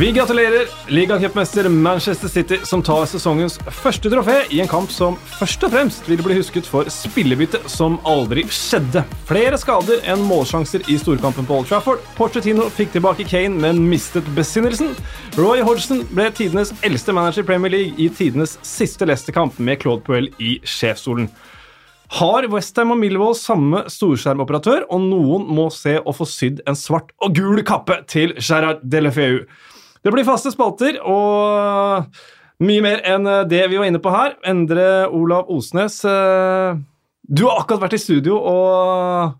Vi gratulerer ligacupmester Manchester City, som tar sesongens første trofé i en kamp som først og fremst vil bli husket for spillebytte som aldri skjedde. Flere skader enn målsjanser i storkampen på Old Trafford. Porcetino fikk tilbake Kane, men mistet besinnelsen. Roy Hodgson ble tidenes eldste manager i Premier League i tidenes siste Leicester-kamp med Claude Puel i sjefsstolen. Har Westham og Millwall samme storskjermoperatør, og noen må se å få sydd en svart og gul kappe til Gerard Delefeu. Det blir faste spalter og mye mer enn det vi var inne på her. Endre Olav Osnes, eh, du har akkurat vært i studio og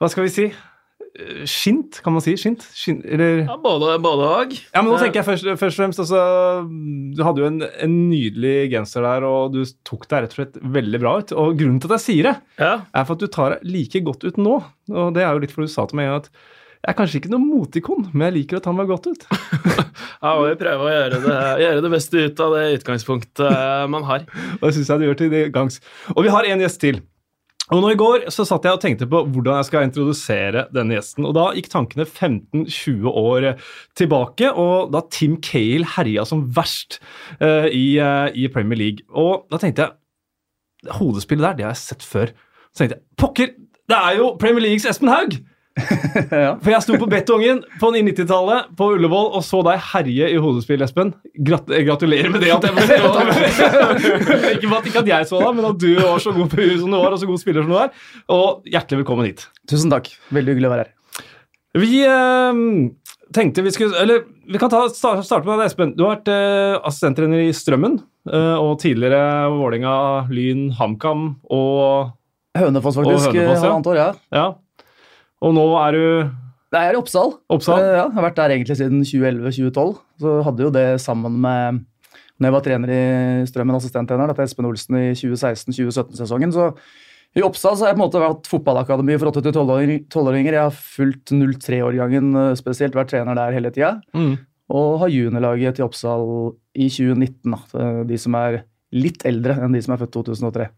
Hva skal vi si? Skint, kan man si? Skint? Skint eller Ja, både, både og. Ja, men nå tenker jeg først, først og fremst altså, Du hadde jo en, en nydelig genser der, og du tok deg rett og slett veldig bra ut. Og grunnen til at jeg sier det, Ja. er for at du tar deg like godt ut nå. Og det er jo litt fordi du sa til meg at jeg er kanskje ikke noe motikon, men jeg liker å ta meg godt ut. ja, og vi prøver å gjøre det, gjøre det beste ut av det utgangspunktet man har. Og det syns jeg du gjør til gangs. Og vi har en gjest til. Og nå I går så satt jeg og tenkte på hvordan jeg skal introdusere denne gjesten. og Da gikk tankene 15-20 år tilbake, og da Tim Cale herja som verst uh, i, uh, i, Premier League. Og Da tenkte jeg Hodespillet der, det har jeg sett før. Så tenkte jeg pokker, det er jo Premier Leagues Espen Haug! ja. For jeg sto på betongen på 90-tallet på Ullevål og så deg herje i hodespill, Espen. Grat gratulerer med det. at jeg Ikke at, ikke at jeg så deg, men at du var så god på huet som du var, og så god spiller som du er. Og hjertelig velkommen hit. Tusen takk. Veldig hyggelig å være her. Vi eh, tenkte vi skulle Eller vi kan ta, starte med deg, Espen. Du har vært eh, assistenttrener i Strømmen. Eh, og tidligere Vålinga, Lyn, HamKam og Hønefoss, faktisk. Og Hønefoss, ja. Halvannet år, ja. ja. Og nå er du Nei, jeg er i Oppsal. Oppsal? Uh, ja, jeg har vært der egentlig siden 2011-2012. Så hadde jo det sammen med når jeg var trener i Strømmen, assistenttrener, dette Espen Olsen i 2016-2017-sesongen. Så i Oppsal så har jeg på en måte vært fotballakademi for 8-12-åringer. Jeg har fulgt 03-årgangen spesielt, vært trener der hele tida. Mm. Og har juniorlaget til Oppsal i 2019. Da. De som er litt eldre enn de som er født 2003.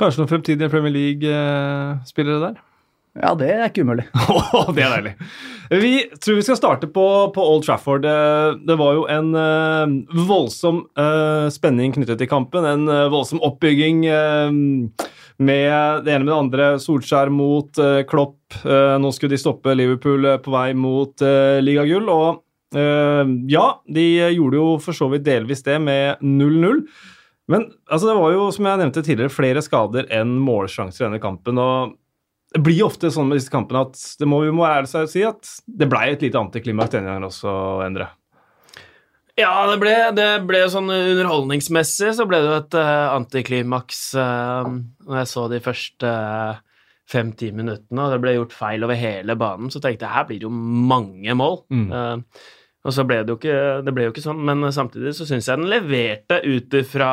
Kanskje noen fremtidige Premier League-spillere der? Ja, det er ikke umulig. det er deilig. Vi tror vi skal starte på, på Old Trafford. Det var jo en uh, voldsom uh, spenning knyttet til kampen. En uh, voldsom oppbygging med det ene med det andre. Solskjær mot Klopp. nå skulle de stoppe Liverpool på vei mot ligagull. Og ja, de gjorde jo for så vidt delvis det med 0-0. Men altså, det var jo, som jeg nevnte tidligere, flere skader enn målsjanser i denne kampen. og det blir ofte sånn med disse kampene at det må, vi må ærlig seg si at det ble et lite antiklimaks denne gangen også, Endre. Ja, det ble, det ble sånn underholdningsmessig så ble det jo et uh, antiklimaks uh, når jeg så de første fem-ti uh, minuttene, og det ble gjort feil over hele banen, så tenkte jeg her blir det jo mange mål. Mm. Og så ble det jo ikke, det ble jo ikke sånn, men samtidig så syns jeg den leverte ut ifra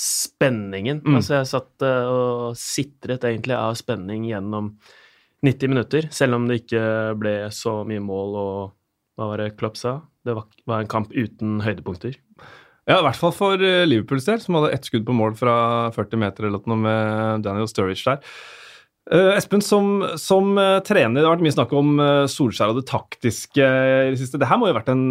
spenningen. Mm. Altså, jeg satt og sitret egentlig av spenning gjennom 90 minutter, selv om det ikke ble så mye mål og hva var det Klopp sa? Det var, var en kamp uten høydepunkter. Ja, i hvert fall for Liverpools del, som hadde ett skudd på mål fra 40 meter eller noe med Daniel Sturridge der. Uh, Espen, som, som uh, trener, det har vært mye snakk om uh, Solskjær og det taktiske i det siste. Det her må jo ha vært en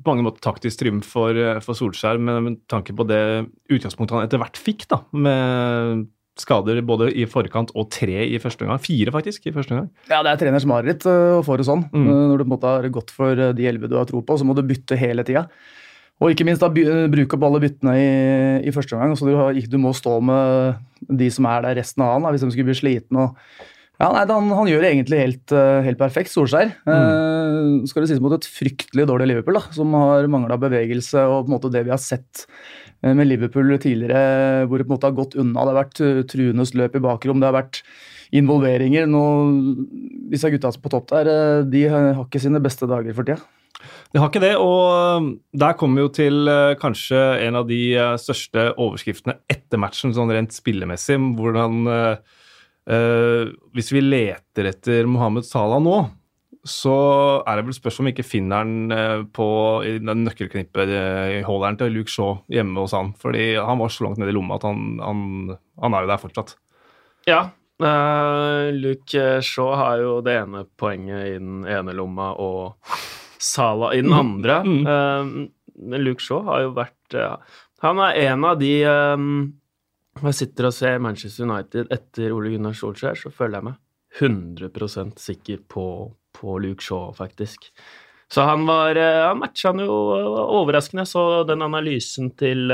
på mange måter taktisk triumf for, for Solskjær, med, med, tanke på det utgangspunktet han etter hvert fikk, da, med skader både i forkant og tre i første omgang. Fire, faktisk, i første omgang. Ja, det er treners mareritt å få det sånn. Mm. Når du på en måte har gått for de elleve du har tro på, så må du bytte hele tida. Og ikke minst da bruke opp alle byttene i, i første omgang. Så du, du, må stå med de som er der resten av han, hvis de skulle bli slitne. Ja, nei, han, han, gjør det egentlig helt, helt perfekt, Solskjær. Mm. Eh, skal det sies mot et fryktelig dårlig Liverpool, da, som har mangla bevegelse og på en måte det vi har sett med Liverpool tidligere, hvor det på en måte har gått unna. Det har vært truendes løp i bakrom, det har vært involveringer. Nå, disse gutta på topp der, de har ikke sine beste dager for tida. De har ikke det, og der kommer vi jo til kanskje en av de største overskriftene etter matchen, sånn rent spillemessig. Hvordan uh, Hvis vi leter etter Mohammed Salah nå, så er det vel spørsmål om ikke finner han på i den nøkkelknippeholderen til Luke Shaw hjemme hos han. Fordi han var så langt nede i lomma at han, han, han er jo der fortsatt. Ja. Uh, Luke Shaw har jo det ene poenget i den ene lomma og Salah i den andre. Mm. Uh, Luke Shaw har jo vært Han er en av de Når jeg sitter og ser Manchester United etter Ole Gunnar Solskjær, så føler jeg meg 100% sikker på, på Luke Shaw, faktisk. Så han var Han matcha han jo overraskende. Jeg så den analysen til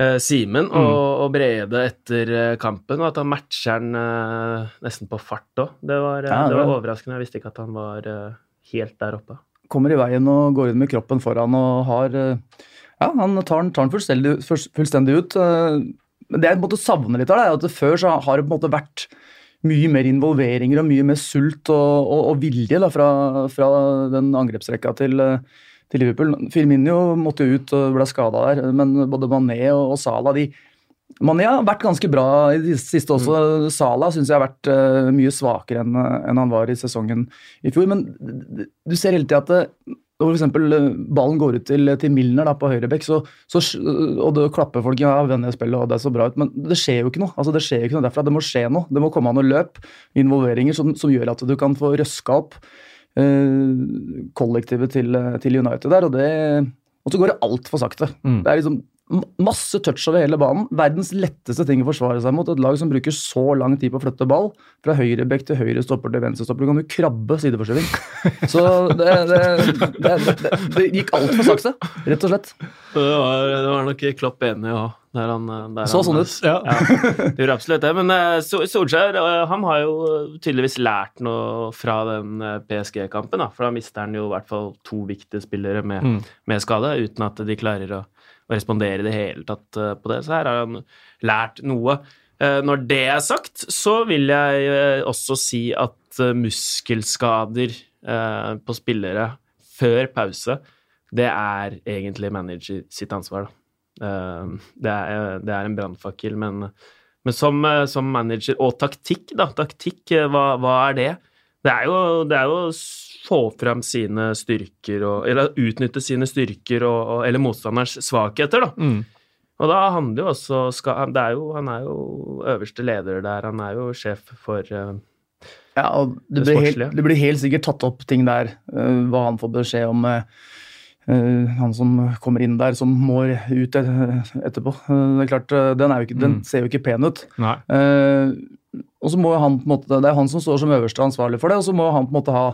uh, Simen mm. og, og, Brede etter kampen, og at han matcher han uh, nesten på fart òg. Det, var, ja, det var overraskende. Jeg visste ikke at han var uh, helt der oppe kommer i veien og går inn med kroppen foran og har eh, Ja, han tar den, tar den fullstendig, fullstendig, ut. Eh, men det jeg på en måte savner litt av det, er at før så har det på en måte vært mye mer involveringer og mye mer sult og, og, og vilje da, fra, fra, den angrepsrekka til, til, Liverpool. Firminio måtte jo ut og ble skada der, men både Mané og, og Salah de, Mani har vært ganske bra i det siste også. Mm. Sala syns jeg har vært uh, mye svakere enn en han var i sesongen i fjor. Men du ser hele tida at det, når f.eks. Eh, ballen går ut til, til Milner da, på høyrebekk, så, så, og det klapper folk ja, venner spillet, og det er så bra ut, men det skjer jo ikke noe. altså Det skjer jo ikke noe derfra. Det må skje noe. Det må komme an å løp, involveringer, som, som, gjør at du kan få røska opp uh, kollektivet til, til, United der. Og, det, og så går det altfor sakte. Mm. Det er liksom Masse touch over hele banen. Verdens letteste ting å forsvare seg mot. Et lag som bruker så lang tid på å flytte ball. Fra høyre bekk til høyre stopper til venstre stopper. Du kan jo krabbe sideforskyving. Så det, det, det, det, det gikk altfor sakte, rett og slett. Det var, det var nok Klopp enig òg. Der han, der så sånn ut. Ja. ja. Det gjorde absolutt det. Men uh, Solskjær uh, han har jo tydeligvis lært noe fra den uh, PSG-kampen. For da mister han jo i hvert fall to viktige spillere med, mm. med skade, uten at de klarer å å respondere i det hele tatt eh, på det. Så her har han lært noe. Eh, når det er sagt, så vil jeg eh, også si at muskelskader på spillere før pause, det er egentlig manager sitt ansvar, da. Det er, det er en brannfakkel, men, men som, som, manager Og taktikk, da. Taktikk, hva, hva er det? Det er jo, det er jo få fram sine styrker og Eller utnytte sine styrker og, eller motstanderens svakheter, da. Mm. Og da handler jo også skal, er jo, Han er jo øverste leder der. Han er jo sjef for uh, Ja, og det, det, helt, det, blir helt, sikkert tatt opp ting der, uh, hva han får beskjed om. Uh, han som kommer inn der, som må ut etterpå. det er klart, Den, er ikke, mm. den ser jo ikke pen ut. og så må han på en måte, Det er han som står som øverste ansvarlig for det, og så må han på en måte ha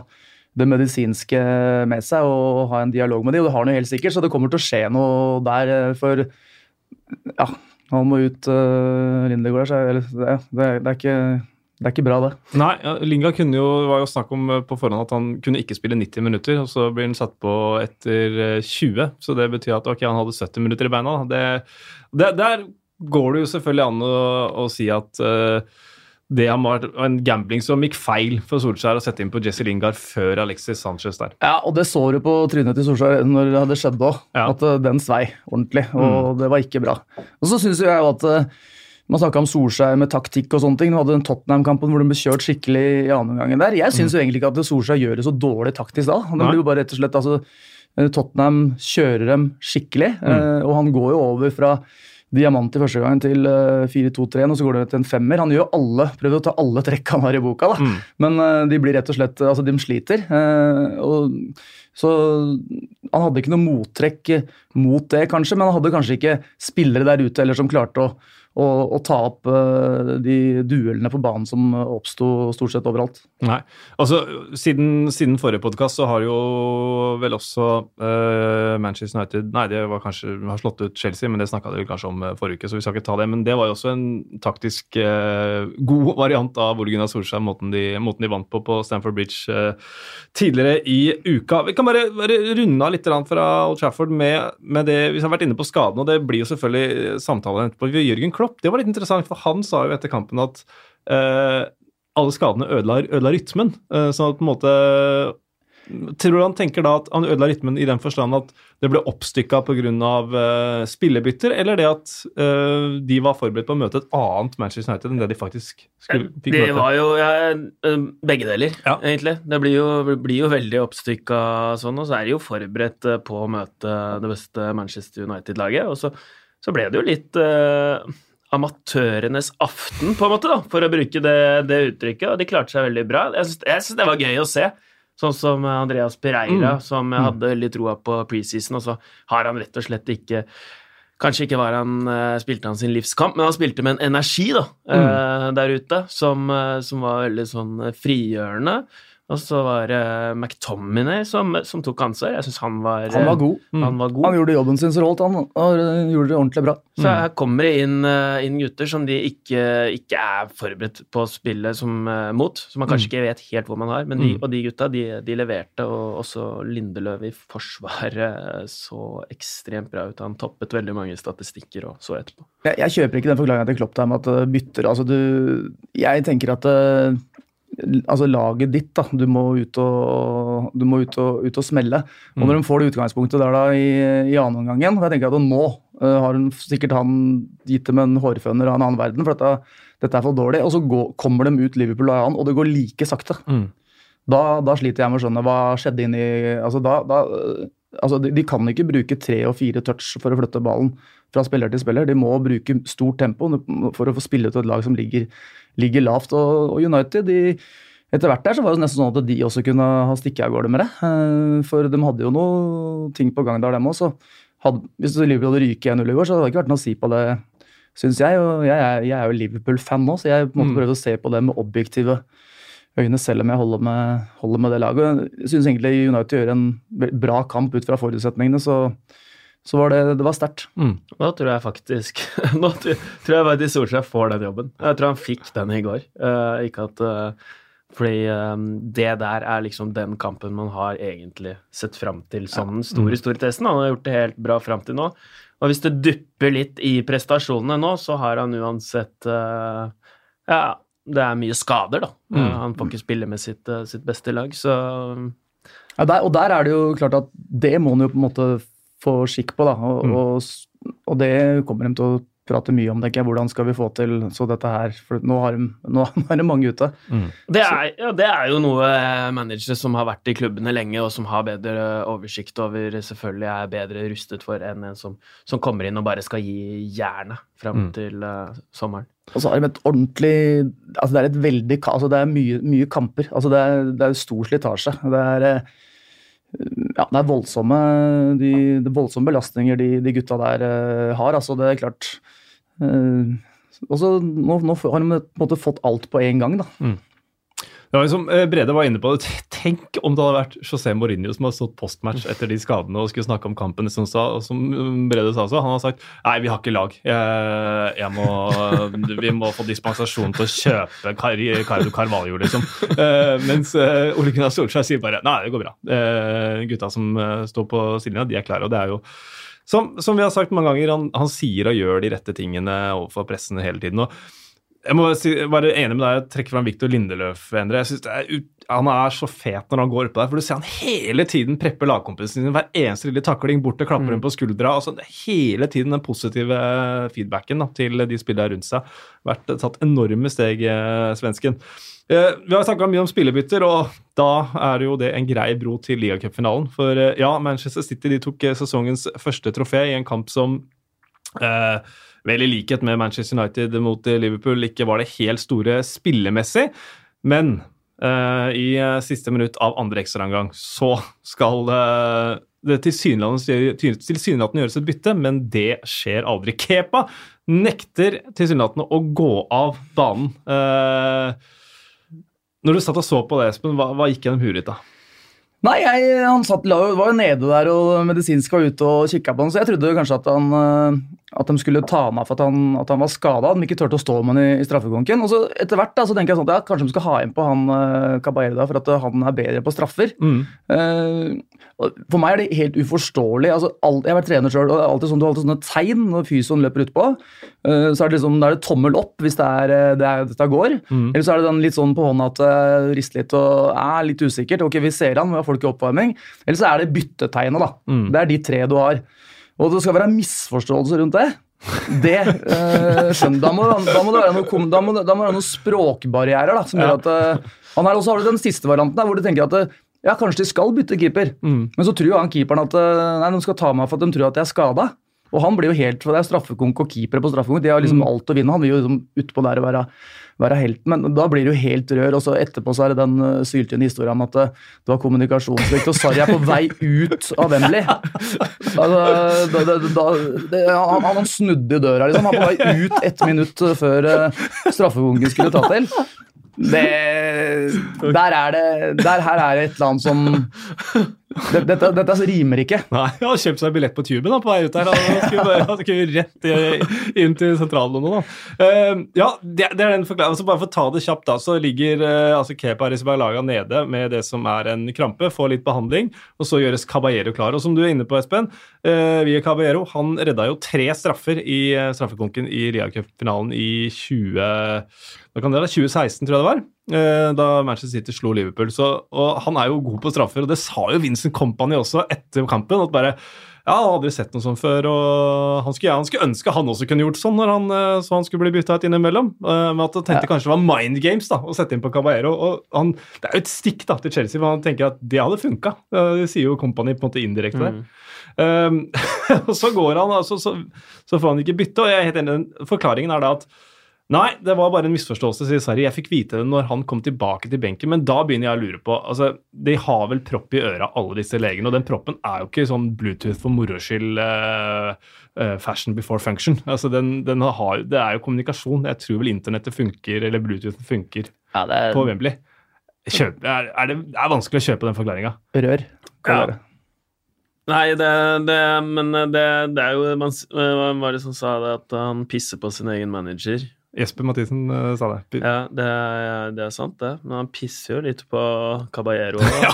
det medisinske med seg og ha en dialog med dem, og det har han jo helt sikkert, så det kommer til å skje noe der. Eh, for ja, han må ut uh, Lindegård det, det, det, er ikke det er ikke bra, det. Nei, Linga kunne jo, var jo snakk om eh, på forhånd at han kunne ikke spille 90 minutter, og så blir han satt på etter 20. Så det betyr at ok, han hadde 70 minutter i beina. Det, der går det jo selvfølgelig an å, å si at uh, det var en gambling som gikk feil for Solskjær å sette inn på Jesse Lingard før Alexis Sanchez der. Ja, og det så du på trynet til Solskjær når det hadde skjedd òg, ja. at eh, den svei ordentlig. Og mm. det var ikke bra. Og så syns jeg jo at eh, man snakka om Solskjær med taktikk og sånne ting. Du hadde den Tottenham-kampen hvor de ble kjørt skikkelig i andre omgang der. Jeg syns mm. jo egentlig ikke at Solskjær gjør det så dårlig taktisk da. Det blir jo bare rett og slett, altså, eh, Tottenham kjører dem skikkelig, mm. og han går jo over fra diamant i første gang til 4-2-3, eh, og så går det til en femmer. Han gjør alle, prøver å ta alle trekk han har i boka, da. Mm. men uh, de blir rett og slett altså de sliter. Uh, og, så han hadde ikke noe mottrekk mot det, kanskje, men han hadde kanskje ikke spillere der ute eller som klarte å og, og ta opp uh, de duellene på banen som oppsto stort sett overalt. Nei, altså Siden, siden forrige podkast så har jo vel også uh, Manchester United Nei, det var kanskje har slått ut Chelsea, men det snakka dere kanskje om uh, forrige uke, så vi skal ikke ta det. Men det var jo også en taktisk god variant av Ole Gunnar Solskjær, måten de, måten de vant på på Stamford Bridge tidligere i uka. Vi kan bare, bare runde av litt fra Old Trafford med, med det Vi har vært inne på skadene, og det blir jo selvfølgelig samtalen etterpå. Jørgen Klopp Klopp. Det var litt interessant, for han sa jo etter kampen at uh, alle skadene ødela, ødela rytmen. Uh, sånn at på en måte Tror du han tenker da at han ødela rytmen i den forstand at det ble oppstykka pga. Uh, spillebytter, eller det at uh, de var forberedt på å møte et annet Manchester United enn det de faktisk skulle, fikk det møte? Det var jo ja, begge deler, ja. egentlig. Det blir jo, blir jo veldig oppstykka sånn, og så er de jo forberedt på å møte det beste Manchester United-laget. Og så, så, ble det jo litt uh, amatørenes aften, på en måte, da, for å bruke det, det uttrykket. Og de klarte seg veldig bra. Jeg syns det var gøy å se. Sånn som Andreas Pereira, Mm. som jeg hadde veldig troa på preseason, og så har han rett og slett ikke Kanskje ikke var han, eh, spilte han sin livskamp, men han spilte med en energi da, mm. der ute som, eh, som var veldig sånn eh, frigjørende. Og så var det McTominay som, som tok ansvar. Jeg syns han var Han var god. Han var god. Han gjorde jobben sin så holdt, han. Og gjorde det ordentlig bra. Så her kommer det inn, eh, inn gutter som de ikke, ikke er forberedt på å spille som, eh, mot. Som man kanskje ikke vet helt hvor man har. Men de, Mm. Og de gutta, de, de leverte. Og også Lindeløv i forsvaret så ekstremt bra ut. Han toppet veldig mange statistikker og så etterpå. Jeg, jeg kjøper ikke den forklaringa til Klopp der med at det bytter. Altså, du Jeg tenker at Altså, laget ditt, da. Du må ut og, du må ut og, ut og smelle. Og når de får det utgangspunktet der da i, i annen omgangen Jeg tenker at nå uh, har hun, sikkert han gitt dem en hårføner av en annen verden, for dette, dette er for dårlig. Og så går, kommer de ut Liverpool og Jan, og det går like sakte. Mm. Da, da sliter jeg med å skjønne hva skjedde inn i altså da, da, øh, altså de, de kan ikke bruke tre og fire touch for å flytte ballen fra spiller til spiller. De må bruke stort tempo for å få spille til et lag som ligger, ligger lavt. Og, og United de, etter hvert der så var det nesten sånn at de også kunne ha stikket av gårde med det. Eh, For de hadde jo noe ting på gang der, dem også. Hvis Liverpool hadde ryket 1-0 i går, så hadde det ikke vært noe å si på det, syns jeg. Og jeg, jeg er jo Liverpool-fan nå, så jeg på en måte Mm. prøver å se på det med objektive øyne, selv om jeg holder med, holder med det laget. Jeg syns egentlig United gjør en bra kamp ut fra forutsetningene, så, så var det, det var sterkt. Mm. Nå tror jeg faktisk Nå tror jeg faktisk Solskjær får den jobben. Jeg tror han fikk den i går. Uh, ikke at uh, Fordi eh, det der er liksom den kampen man har egentlig sett fram til som den store, store testen. Han har gjort det helt bra fram til nå. Og hvis det dupper litt i prestasjonene nå, så har han uansett uh, Ja, det er mye skader, da. Mm. Han får ikke spille med sitt, sitt beste lag, så Ja, der, og der er det jo klart at det må han jo på en måte få skikk på, da. Og, Mm. og, og det kommer de til å prate mye om, tenker jeg. Hvordan skal vi få til så dette her? For nå, har de, nå, er det mange ute. Mm. Det er, ja, det er jo noe eh, managere som har vært i klubbene lenge, og som har bedre oversikt over, selvfølgelig er bedre rustet for enn en som, som kommer inn og bare skal gi jernet fram Mm. til uh, sommeren. Og så har de et ordentlig altså Det er et veldig altså Det er mye, mye kamper. altså Det er, det er stor slitasje. Det er eh, ja, det er voldsomme, de, det er voldsomme belastninger de, de gutta der uh, har. altså Det er klart uh, også, nå, nå har de på en måte fått alt på en gang. da. Det var liksom, eh, Brede var inne på det. Tenk om det hadde vært José Mourinho som hadde stått postmatch etter de skadene og skulle snakke om kampen. Som, sa, og som um, Brede sa så, Han har sagt nei, vi har ikke lag. Jeg, jeg må, vi må få dispensasjon til å kjøpe Car Cardo Carvalho, liksom. Eh, mens uh, Ole Gunnar Solskjær sier bare nei, det går bra. Eh, gutta som eh, står på sidelinja, de er klare. og det er jo som, som vi har sagt mange ganger, han, han sier og gjør de rette tingene overfor pressen hele tiden. og jeg må bare si, være enig med deg og trekke fram Victor Lindeløf. Endre. Jeg synes det er Han er så fet når han går oppå der. for Du ser han hele tiden preppe lagkompisene sine. Hver eneste lille takling bort og klapper dem på skuldra. Altså, hele tiden den positive feedbacken da, til de spillerne rundt seg. Vært tatt enorme steg, eh, svensken. Eh, vi har snakka mye om spillebytter, og da er jo det en grei bro til ligacupfinalen. For eh, ja, Manchester City de tok eh, sesongens første trofé i en kamp som eh, vel i likhet med Manchester United mot Liverpool ikke var det helt store spillemessig. Men uh, i eh, siste minutt av andre ekstraomgang så skal uh, det tilsynelatende gjøres et bytte, men det skjer aldri. Kepa nekter tilsynelatende å gå av banen. Uh, når du satt og så på det, Espen, hva, hva gikk gjennom huet ditt da? Nei, jeg, han satt, var jo nede der og medisinsk var ute og kikka på han, så jeg trodde kanskje at, han, at de skulle ta ham av for at han, at han var skada. De ikke turte å stå med han i, i straffekonken. Og så etter hvert da, så tenker jeg sånn at ja, kanskje de skal ha inn på han uh, Caballero for at eh, han er bedre på straffer. Mm. Uh, for meg er det helt uforståelig. altså alt, Jeg har vært trener sjøl, og det er alltid sånn, du har alltid sånne tegn når fysioen løper utpå. Uh, så er det liksom, da er det tommel opp hvis det er, eh, det er, dette går. Eller så er det den litt sånn på hånda at det rister litt og er litt usikkert. Ok, vi ser han, vi har folk i oppvarming. Eller så er det byttetegnet, da. Det er de tre du har. Og det skal være misforståelse rundt det. Det eh, skjønner da må, da må det være noen, da må, da må det være noen språkbarrierer da, som gjør at eh, han her også har du den siste varianten der, hvor du tenker at eh, ja, kanskje de skal bytte keeper. Men så tror jo han keeperen at eh, nei, de skal ta meg for at de tror at jeg er skada. Og han blir jo helt, for Det er straffekonk og keepere på straffekonk. De har liksom Mm. alt å vinne. Han vil jo liksom utpå der og være, være helten. Men da blir det jo helt rør. Og så etterpå så er det den uh, syltynne historien om at uh, det var kommunikasjonssvikt, og Sarri er på vei ut av Wembley. Altså, da, da, da, det, han, han snudde i døra, liksom. Han var på vei ut ett minutt før uh, straffekonken skulle ta til. Det Der er det der Her er det et eller annet som det, dette, dette rimer ikke. Nei, Han har kjøpt seg billett på tuben da, på vei ut der. Han skulle, bare, han skulle rett i, inn til sentralen. Uh, ja, det, det er den forklaringen. Altså, bare for å ta det kjapt, da, så ligger uh, altså Kepa Arrizabalaga nede med det som er en krampe, får litt behandling, og så gjøres Caballero klar. Og som du er inne på, Espen, uh, via Caballero, han redda jo tre straffer i uh, straffekonken i Ria Cup-finalen i 20... Hva kan det være? 2016, tror jeg det var. Eh, da Manchester City slo Liverpool. Så, og han er jo god på straffer, og det sa jo Vincent Company også etter kampen. at bare ja, han hadde aldri sett noe sånt før, og han skulle, han skulle ønske han også kunne gjort sånn når han, eh, så han skulle bli bytta ut innimellom. Uh, men at han tenkte ja. kanskje det var mind games da, å sette inn på Caballero. og han, Det er jo et stikk da, til Chelsea, for han tenker at det hadde funka. Det sier jo Company på en måte indirekte Mm. Um, og så går han, altså, så, så, får han ikke bytte, og jeg er helt enig, forklaringen er da at Nei, det var bare en misforståelse, sier Sarri. Jeg fikk vite det når han kom tilbake til benken, men da begynner jeg å lure på altså, De har vel propp i øra, alle disse legene, og den proppen er jo ikke sånn Bluetooth for moro skyld, uh, uh, fashion before function. Altså, den, den har, det er jo kommunikasjon. Jeg tror vel internettet funker, eller Bluetooth funker ja, er... på Wembley. Kjøp, er, er det, det, er vanskelig å kjøpe den forklaringa. Rør. Ja. Nei, det, det, men det, det er jo man, var det som sa det, at han pisser på sin egen manager? Jesper Mathisen uh, sa det. Ja, det er, det er, sant, det. Men han pisser jo litt på Caballero. ja,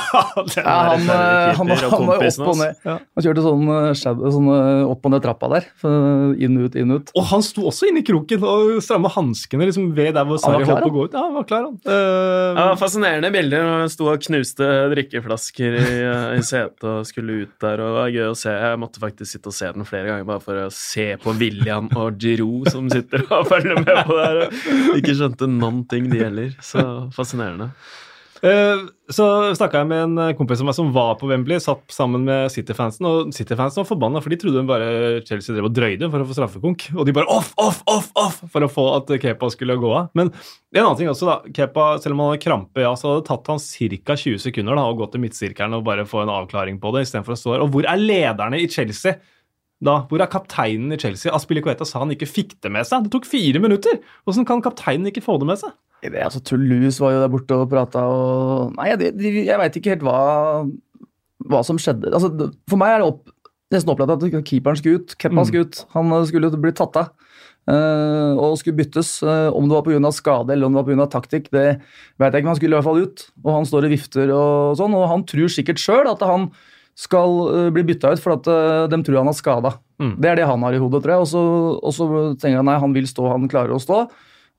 ja, han, han, han, han var opp og ned. Ja. Han kjørte sånn, shadow, sånn opp og ned trappa der. Inn, ut, inn, ut. Og han sto også inne i kroken og stramma hanskene liksom, ved der hvor Sarri holdt på å gå ut. Ja, han var klar, han. Uh, ja, fascinerende bilder. Han sto og knuste drikkeflasker i, i setet og skulle ut der. og Det var gøy å se. Jeg måtte faktisk sitte og se den flere ganger bare for å se på William og Giroud som sitter og følger med på der og ikke skjønte noen ting, de heller. Så fascinerende. Uh, så snakka jeg med en kompis av meg som var på Wembley, satt sammen med City-fansen. Og City-fansen var forbanna, for de trodde bare Chelsea drev og drøyde for å få straffekonk. Og de bare off, off, off, off for å få at Kepa skulle gå av. Men en annen ting også, da. Kepa, selv om han hadde krampe, ja, så hadde det tatt han ca. 20 sekunder da, å gå til midtsirkelen og bare få en avklaring på det, istedenfor å stå her. Og hvor er lederne i Chelsea? Da? Hvor er kapteinen i Chelsea? Aspilicueta sa han ikke fikk det med seg. Det tok fire minutter! Hvordan kan kapteinen ikke få det med seg? Det, altså, Toulouse var jo der borte og prata og Nei, jeg, jeg veit ikke helt hva, hva som skjedde. Altså, for meg er det opp, nesten opplagt at keeperen skulle ut. Keppa skulle ut. Han skulle bli tatt av. Uh, og skulle byttes. Uh, om det var pga. skade eller om det var på grunn av taktikk, det vet jeg ikke, men han skulle i hvert fall ut. Og han står og vifter og sånn, og han tror sikkert sjøl at han skal uh, bli bytta ut for at uh, de tror han har skada. Mm. Det er det han har i hodet, tror jeg. Og så, og så tenker han nei, han vil stå, han klarer å stå.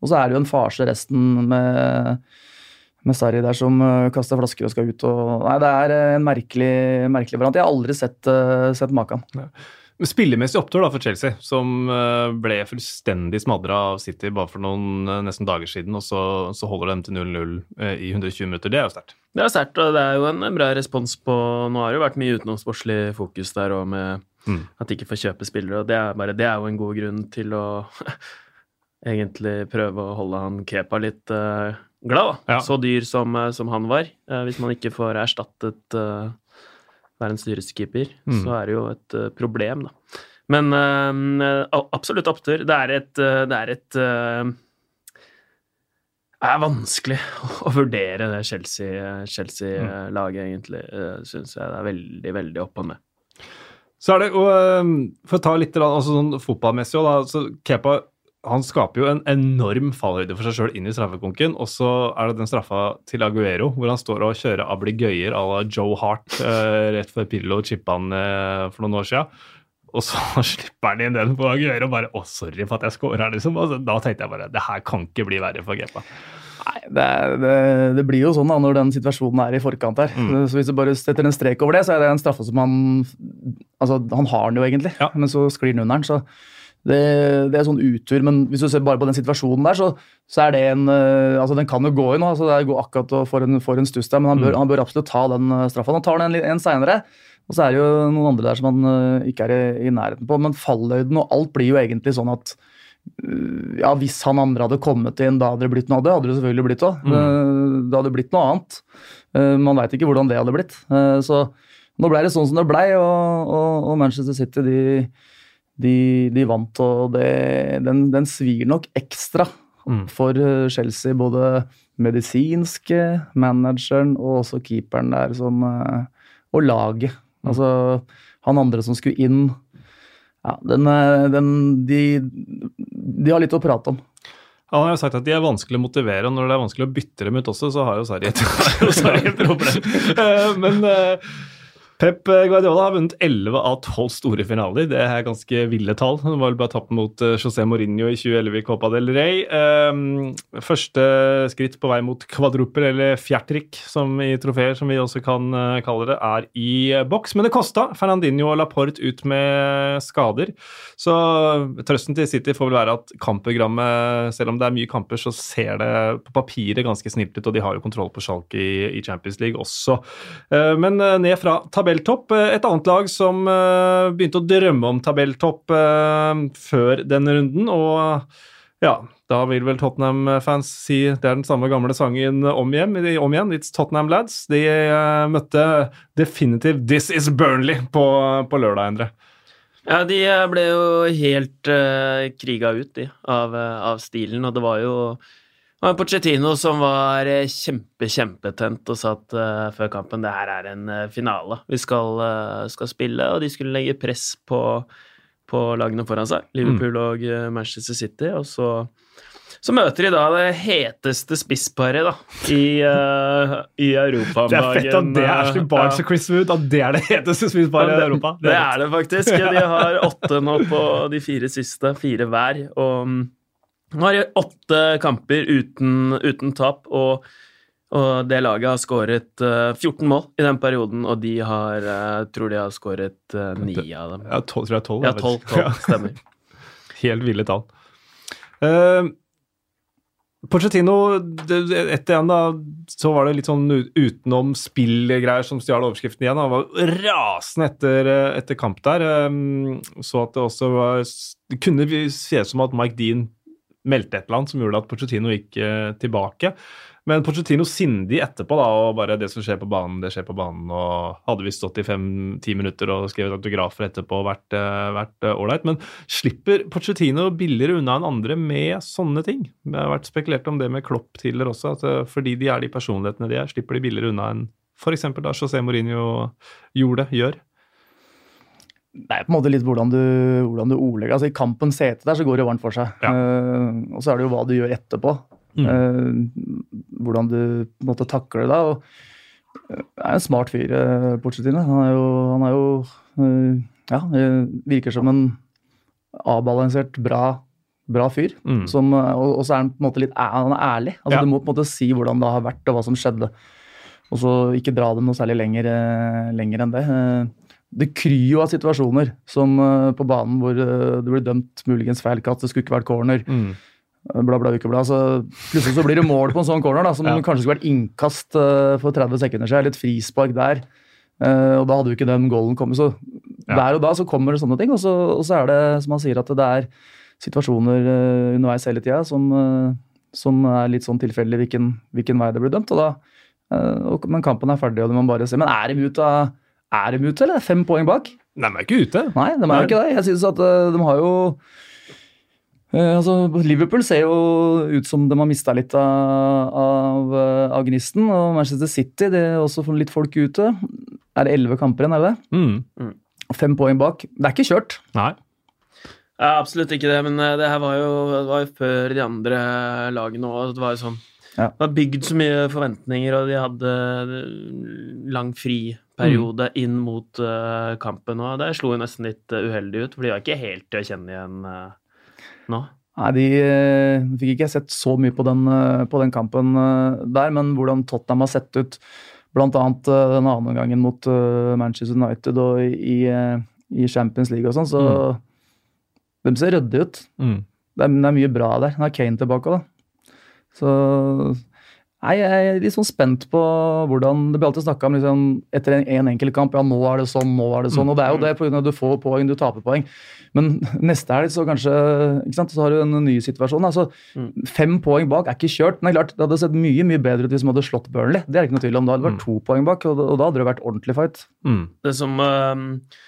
Og så er det jo en farse resten med, med Sarri der som uh, kaster flasker og skal ut. Og, nei, det er en merkelig, merkelig variant. Jeg har aldri sett, sett maken. Ja. Spillemessig opptur da for Chelsea, som ble fullstendig smadra av City bare for noen nesten dager siden, og så, så holder de til 0-0 i 120 minutter. Det er jo sterkt. Det er sterkt, og det er jo en bra respons på Nå har det jo vært mye utenomsportslig fokus der òg, med mm. at de ikke får kjøpe spillere, og det er, bare, det er jo en god grunn til å egentlig prøve å holde han Kepa litt glad, da. Ja. Så dyr som, som han var. Hvis man ikke får erstattet uh, en styreskeeper, keeper, mm. så er det jo et uh, problem, da. Men uh, absolutt opptur. Det er et, uh, det er et det er vanskelig å vurdere det Chelsea-laget, Chelsea, mm. egentlig. Syns jeg det er veldig, veldig opp og ned. Så er det, og For å ta litt altså sånn fotballmessig òg. Så Kepa han skaper jo en enorm fallhøyde for seg sjøl inn i straffekonken. Og så er det den straffa til Aguero, hvor han står og kjører abligøyer à la Joe Hart eh, rett før Pillo chippa han eh, for noen år sia. Og så slipper han inn den på Aguero og bare 'Å, sorry for at jeg scorer', liksom. Og så, da tenkte jeg bare det her kan ikke bli verre for Gepa. Nei, det, det, det, blir jo sånn da når den situasjonen er i forkant her. Mm. Så hvis du bare setter en strek over det, så er det en straffe som han Altså, han har den jo egentlig, ja. men så sklir den under den. så det, det, er sånn utur, men hvis du ser bare på den situasjonen der, så, så er det en uh, altså Den kan jo gå inn, altså det går akkurat og får en, får en stuss der, men han bør, mm. han bør, absolutt ta den uh, straffa. Han tar den en, en seinere. Og så er det jo noen andre der som man uh, ikke er i, i, nærheten på. Men fallhøyden og alt blir jo egentlig sånn at ja, hvis han andre hadde kommet inn, da hadde det blitt noe av det. hadde det selvfølgelig blitt også. Mm. Det hadde blitt noe annet. man veit ikke hvordan det hadde blitt. så nå ble det sånn som det blei, og, og, og, Manchester City de, de, de vant. Og det, den, den svir nok ekstra mm. for Chelsea, både medisinske, manageren og også keeperen der som Og laget. Mm. Altså, han andre som skulle inn ja, den, eh, den, de, de, har litt å prate om. Ja, Han har jo sagt at de er vanskelig å motivere, og når det er vanskelig å bytte dem ut også, så har jo Sarri et, problem. Eh, men Pep Guardiola har vunnet 11 av 12 store finaler. Det er ganske ville tall. Han var vel bare tapt mot eh, José Mourinho i 2011 i Copa del Rey. Ehm, første skritt på vei mot kvadruppel, eller fjertrik, som i trofeer, som vi også kan eh, kalle det, er i boks. Men det kosta Fernandinho og Laporte ut med skader. Så trøsten til City får vel være at kampprogrammet, selv om det er mye kamper, så ser det på papiret ganske snilt ut, og de har jo kontroll på Schalke i, Champions League også. Eh, men ned fra tabellen tabelltopp. Eh, et annet lag som uh, begynte å drømme om tabelltopp uh, før denne runden. Og ja, da vil vel Tottenham-fans si det er den samme gamle sangen om igjen. Om igjen It's Tottenham Lads. De møtte definitivt This Is Burnley på, på lørdag, Endre. Ja, de ble jo helt uh, kriga ut, de, av, av stilen. Og det var jo og Pochettino som var eh, kjempe, kjempetent og sa at uh, før kampen det her er en uh, finale. Vi skal, uh, skal, spille, og de skulle legge press på, på lagene foran seg. Liverpool mm. og Manchester City. Og så, så, møter de da det heteste spissparet da, i, i Europa. Det er fett at det er Ashley Barnes og Chris Wood, at det er det heteste spissparet i Europa. Det, det er det faktisk. De har åtte nå på de fire siste, fire hver. og nå har de åtte kamper uten, uten tap, og, og, det laget har skåret uh, eh, 14 mål i den perioden, og de har uh, tror de har skåret uh, ni av dem. Ja, tolv, tror jeg tolv. Ja, tolv, tolv, stemmer. Helt ville tall. Uh, Pochettino, etter igjen da, så var det litt sånn utenom spill-greier som stjal overskriften igjen. Han var rasende etter, etter kamp der. Så at det også var Det kunne se ut som at Mike Dean meldte et eller annet som gjorde at Pochettino gikk eh, tilbake. Men Pochettino sindig etterpå, da, og bare det som skjer på banen, det skjer på banen. og Hadde vi stått i fem-ti minutter og skrevet autografer etterpå og vært eh, ålreit. Men slipper Pochettino billigere unna enn andre med sånne ting? Det har vært spekulert om det med Klopp tidligere også, at eh, fordi de er de personlighetene de er, slipper de billigere unna enn f.eks. da José Mourinho gjorde, gjør det er på en måte litt hvordan du, hvordan du ordlegger. Altså I kampens hete der så går det varmt for seg. Ja. Uh, og så er det jo hva du gjør etterpå. Mm. Uh, hvordan du på en måte takler det da. og uh, er en smart fyr, uh, Pochettino. Han er jo, han er jo Ja, virker som en avbalansert, bra, bra fyr. Mm. Som, og, og, så er han på en måte litt han er ærlig. Altså ja. Du må på en måte si hvordan det har vært, og hva som skjedde. Og så ikke dra det noe særlig lenger, lenger enn det det kryr jo av situasjoner som uh, på banen hvor uh, det blir dømt muligens feil katt, det skulle ikke vært corner. Mm. Uh, bla, bla, ikke bla. Så plutselig så blir det mål på en sånn corner da, som ja. kanskje skulle vært innkast for 30 sekunder siden, eller et frispark der. og da hadde jo ikke den goalen kommet. Så ja. der og da så kommer det sånne ting, og så, og så, er det som han sier, at det er situasjoner underveis hele tida som, som, er litt sånn tilfeldig hvilken, hvilken, vei det blir dømt. og da, og, Men kampen er ferdig, og det må man bare se. Men er de ute av er de ute, eller? Fem poeng bak? Nei, de er ikke ute. Nei, de er jo ikke det. Jeg synes at uh, de har jo uh, altså, Liverpool ser jo ut som de har mista litt av, av, uh, av, gnisten. Og Manchester City det er også litt folk ute. Er det elleve kamper igjen, er det det? Mm. mm. Fem poeng bak. Det er ikke kjørt. Nei. Ja, absolutt ikke det, men det her var jo, det var jo før de andre lagene òg. Det var jo sånn ja. Det var bygd så mye forventninger, og de hadde lang friperiode mm. inn mot uh, kampen. Og det slo jo nesten litt uh, uheldig ut, for de var ikke helt til å kjenne igjen uh, nå. Nei, de fikk ikke sett så mye på den, på den kampen der, men hvordan Tottenham har sett ut bl.a. den andre gangen mot Manchester United og i, i Champions League og sånn, så mm. de ser ryddige ut. Mm. Det, er, det, er, mye bra der. Nå er Kane tilbake òg, da. Så Nei, Jeg er litt sånn spent på hvordan Det blir alltid snakka om liksom, etter en, en enkelt kamp. Ja, nå er det sånn, nå er det sånn. Og det er jo det pga. at du får poeng, du taper poeng. Men neste helg så kanskje ikke sant, så har du en ny situasjon. altså Fem poeng bak er ikke kjørt. Men det er klart, det hadde sett mye mye bedre ut hvis man hadde slått Burnley. Det er ikke noe tvil om. Da hadde det vært to poeng bak, og da, og da hadde det vært ordentlig fight. Mm. Det som, eh,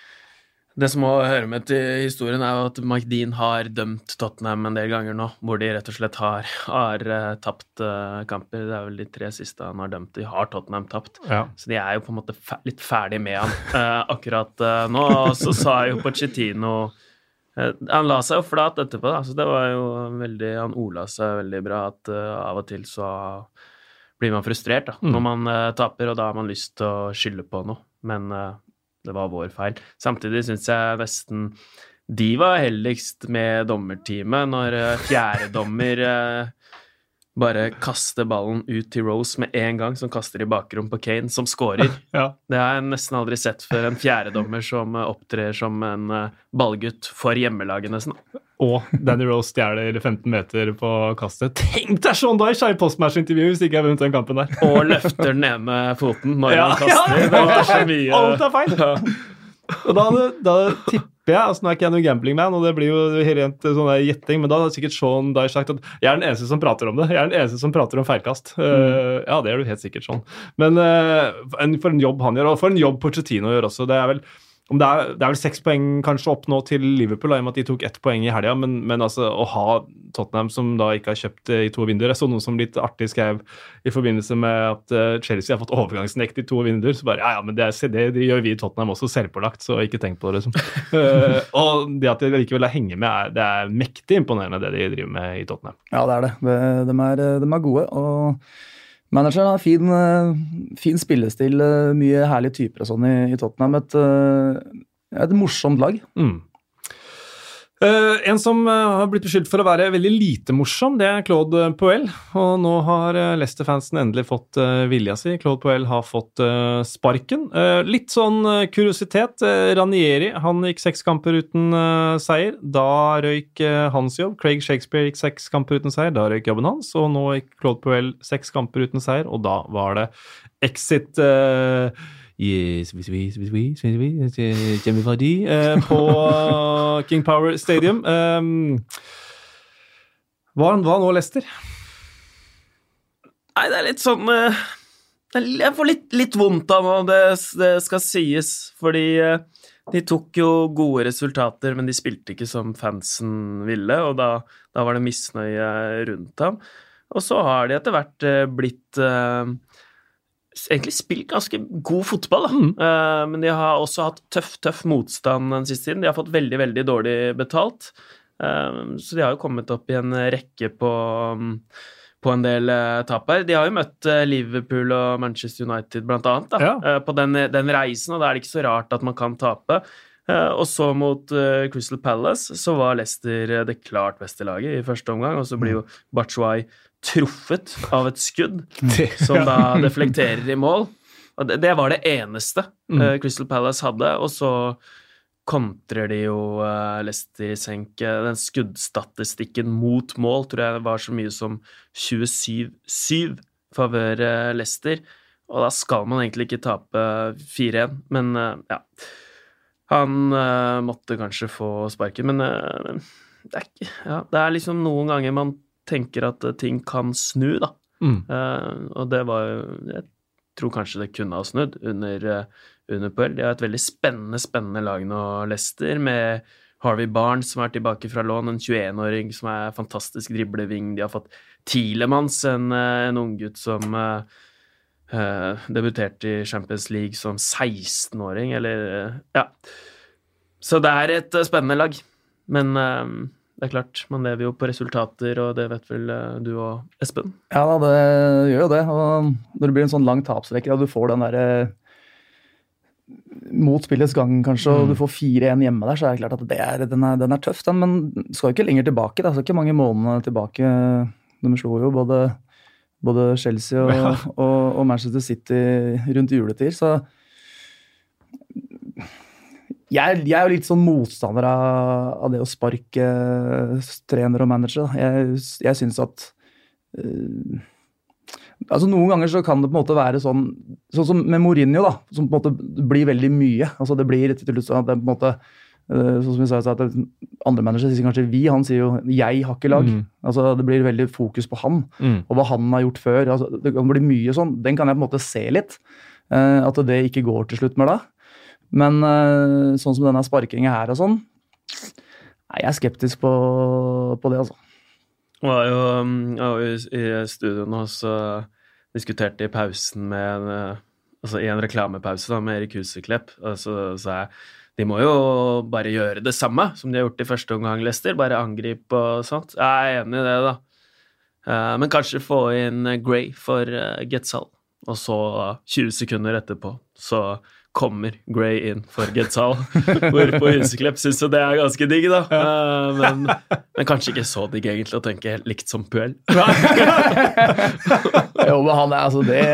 det som må høre med til historien, er jo at Mike Dean har dømt Tottenham en del ganger nå, hvor de rett og slett har, har eh, tapt eh, kamper. Det er vel de tre siste han har dømt. De har Tottenham tapt. Ja. Så de er jo på en måte fe litt ferdig med han eh, akkurat eh, nå. Og så sa jo Pochettino eh, Han la seg jo flat etterpå, da, så det var jo veldig Han ola seg veldig bra at eh, av og til så blir man frustrert da, når man taper, og da har man lyst til å skylde på noe. Men det var vår feil. Samtidig syns jeg nesten de var heldigst med dommerteamet når uh, fjerdedommer uh, bare kaster ballen ut til Rose med en gang, som kaster i bakrom på Kane, som scorer. Ja. Det har jeg nesten aldri sett før. En fjerdedommer som uh, opptrer som en uh, ballgutt for hjemmelaget, nesten. Og Danny Rose stjeler 15 meter på kastet. Tenk deg Sean Dyche i postmatch-intervju hvis ikke jeg vunnet den kampen der! Og løfter den ene foten når Ja, han kaster. ja, det er så alt er feil. Og da, da tipper jeg altså Nå er ikke jeg noen gambling-man, og det blir jo rent sånn gjetting, men da hadde sikkert Sean Dye sagt at jeg er den eneste som prater om det. Jeg er den eneste som prater om feilkast. Eh, ja, det gjør du helt sikkert sånn. Men uh, for en jobb han gjør, og for en jobb Porcettino gjør også. Det er vel om det, er, det er vel seks poeng kanskje opp nå til Liverpool, i og med at de tok ett poeng i helga. Men, men altså, å ha Tottenham som da ikke har kjøpt eh, i to vinduer Jeg så noe som litt artig skrev i forbindelse med at eh, Chelsea har fått overgangsnekt i to vinduer. Så bare ja, ja, men det, er, det, det gjør vi i Tottenham også, selvpålagt, så ikke tenk på det. Liksom. uh, og det at de likevel er henger med, er, det er mektig imponerende, det de driver med i Tottenham. Ja, det er det. De, de, er, de er gode. og Manageren har fin, eh, fin spillestil, eh, mye herlige typer og sånn i, i Tottenham. Et, eh, et morsomt lag. Mm. Eh, en som uh, har blitt beskyldt for å være veldig lite morsom, det er Claude Poel. Og nå har uh, Leicester-fansen endelig fått uh, vilja si. Claude Poel har fått eh, sparken. Eh, litt sånn eh, kuriositet. eh, Ranieri han gikk seks kamper uten eh, seier. Da røyk eh, hans jobb. Craig Shakespeare gikk seks kamper uten seier. Da røyk jobben hans. Og nå gikk Claude Poel seks kamper uten seier, og da var det exit. eh, Yes, Jamie Vardy eh, på King Power Stadium. Um, hva, hva nå, Lester? Nei, det er litt sånn eh, Jeg får litt, litt vondt av nå, det, det skal sies, fordi eh, de tok jo gode resultater, men de spilte ikke som fansen ville, og da, da var det misnøye rundt ham. Og så har de etter hvert blitt eh, Egentlig spilt ganske god fotball, da. Eh, men de har også hatt tøff, tøff motstand den siste tiden. De har fått veldig, veldig dårlig betalt. Uh, så de har jo kommet opp i en rekke på um, på en del uh, tap her. De har jo møtt Liverpool og Manchester United blant annet da, Ja. på den, den reisen, og da er det ikke så rart at man kan tape. Og så mot Crystal Palace så var Leicester det klart beste laget i første omgang, og så blir jo Batshuay truffet av et skudd som da deflekterer i mål. Og det, det var det eneste eh, Crystal Palace hadde, og så kontrer de jo uh, Leicester-senke. senk. Eh, Den skuddstatistikken mot mål tror jeg var så mye som 27-7 favør uh, Leicester. Og da skal man egentlig ikke tape 4-1, men eh, ja. Han eh, måtte kanskje få sparken, men eh, det, er ikke, ja, det er liksom noen ganger man tenker at eh, ting kan snu, da. Mm. Uh, og det var jo Jeg tror kanskje det kunne ha snudd under, uh, under Puel. De har et veldig spennende, spennende lag nå, Leicester, med Harvey Barnes som er tilbake fra lån, en 21-åring som er fantastisk dribleving. De har fått Tilemans, en, en unggutt som uh, debuterte i Champions League som 16-åring, eller uh, Ja. Så det er et uh, spennende lag. Men det er klart, man lever jo på resultater, og det vet vel uh, du og Espen? Ja, da, det gjør jo det. Og når det blir en sånn lang tapsrekke, og du får den derre mot spillets gang, kanskje, og du får 4-1 hjemme der, så er det klart at det er, den, er, den er tøff, den. Men skal jo ikke lenger tilbake. Det er ikke mange månedene tilbake. De slo jo både, både Chelsea og, og, og Manchester City rundt juletid, så jeg, jeg er jo litt sånn motstander av, av det å sparke trener og manager. da. Jeg, jeg syns at uh, altså Noen ganger så kan det på en måte være sånn Sånn som med Mourinho, da, som på en måte blir veldig mye. altså Det blir til slutt sånn at det på en måte uh, Sånn som vi sa, så at det- Andre managere sier kanskje 'vi', han sier jo 'jeg har ikke lag'. Mm. altså Det blir veldig fokus på han Mm. og hva han har gjort før. altså Det kan bli mye sånn. Den kan jeg på en måte se litt. Uh, At det ikke går til slutt med da. Men eh, sånn som denne sparkinga her og sånn Nei, jeg er skeptisk på, på det, altså. Jeg var jo, um, jeg var i studio nå, så diskuterte i pausen med eh, Altså i en reklamepause da, med Erik Huseklepp, og så sa jeg de må jo bare gjøre det samme som de har gjort i første omgang, Lester. Bare angripe og sånt. Jeg er enig i det, da. Eh, Men kanskje få inn Gray for Getzal. Og så, eh, 20 sekunder etterpå, så kommer Gray inn for Getzal. Hvorpå Huseklepp syns jo det er ganske digg, da. Uh, Men, men kanskje ikke så digg, egentlig, å tenke helt likt som Puel. Jo, men han er altså det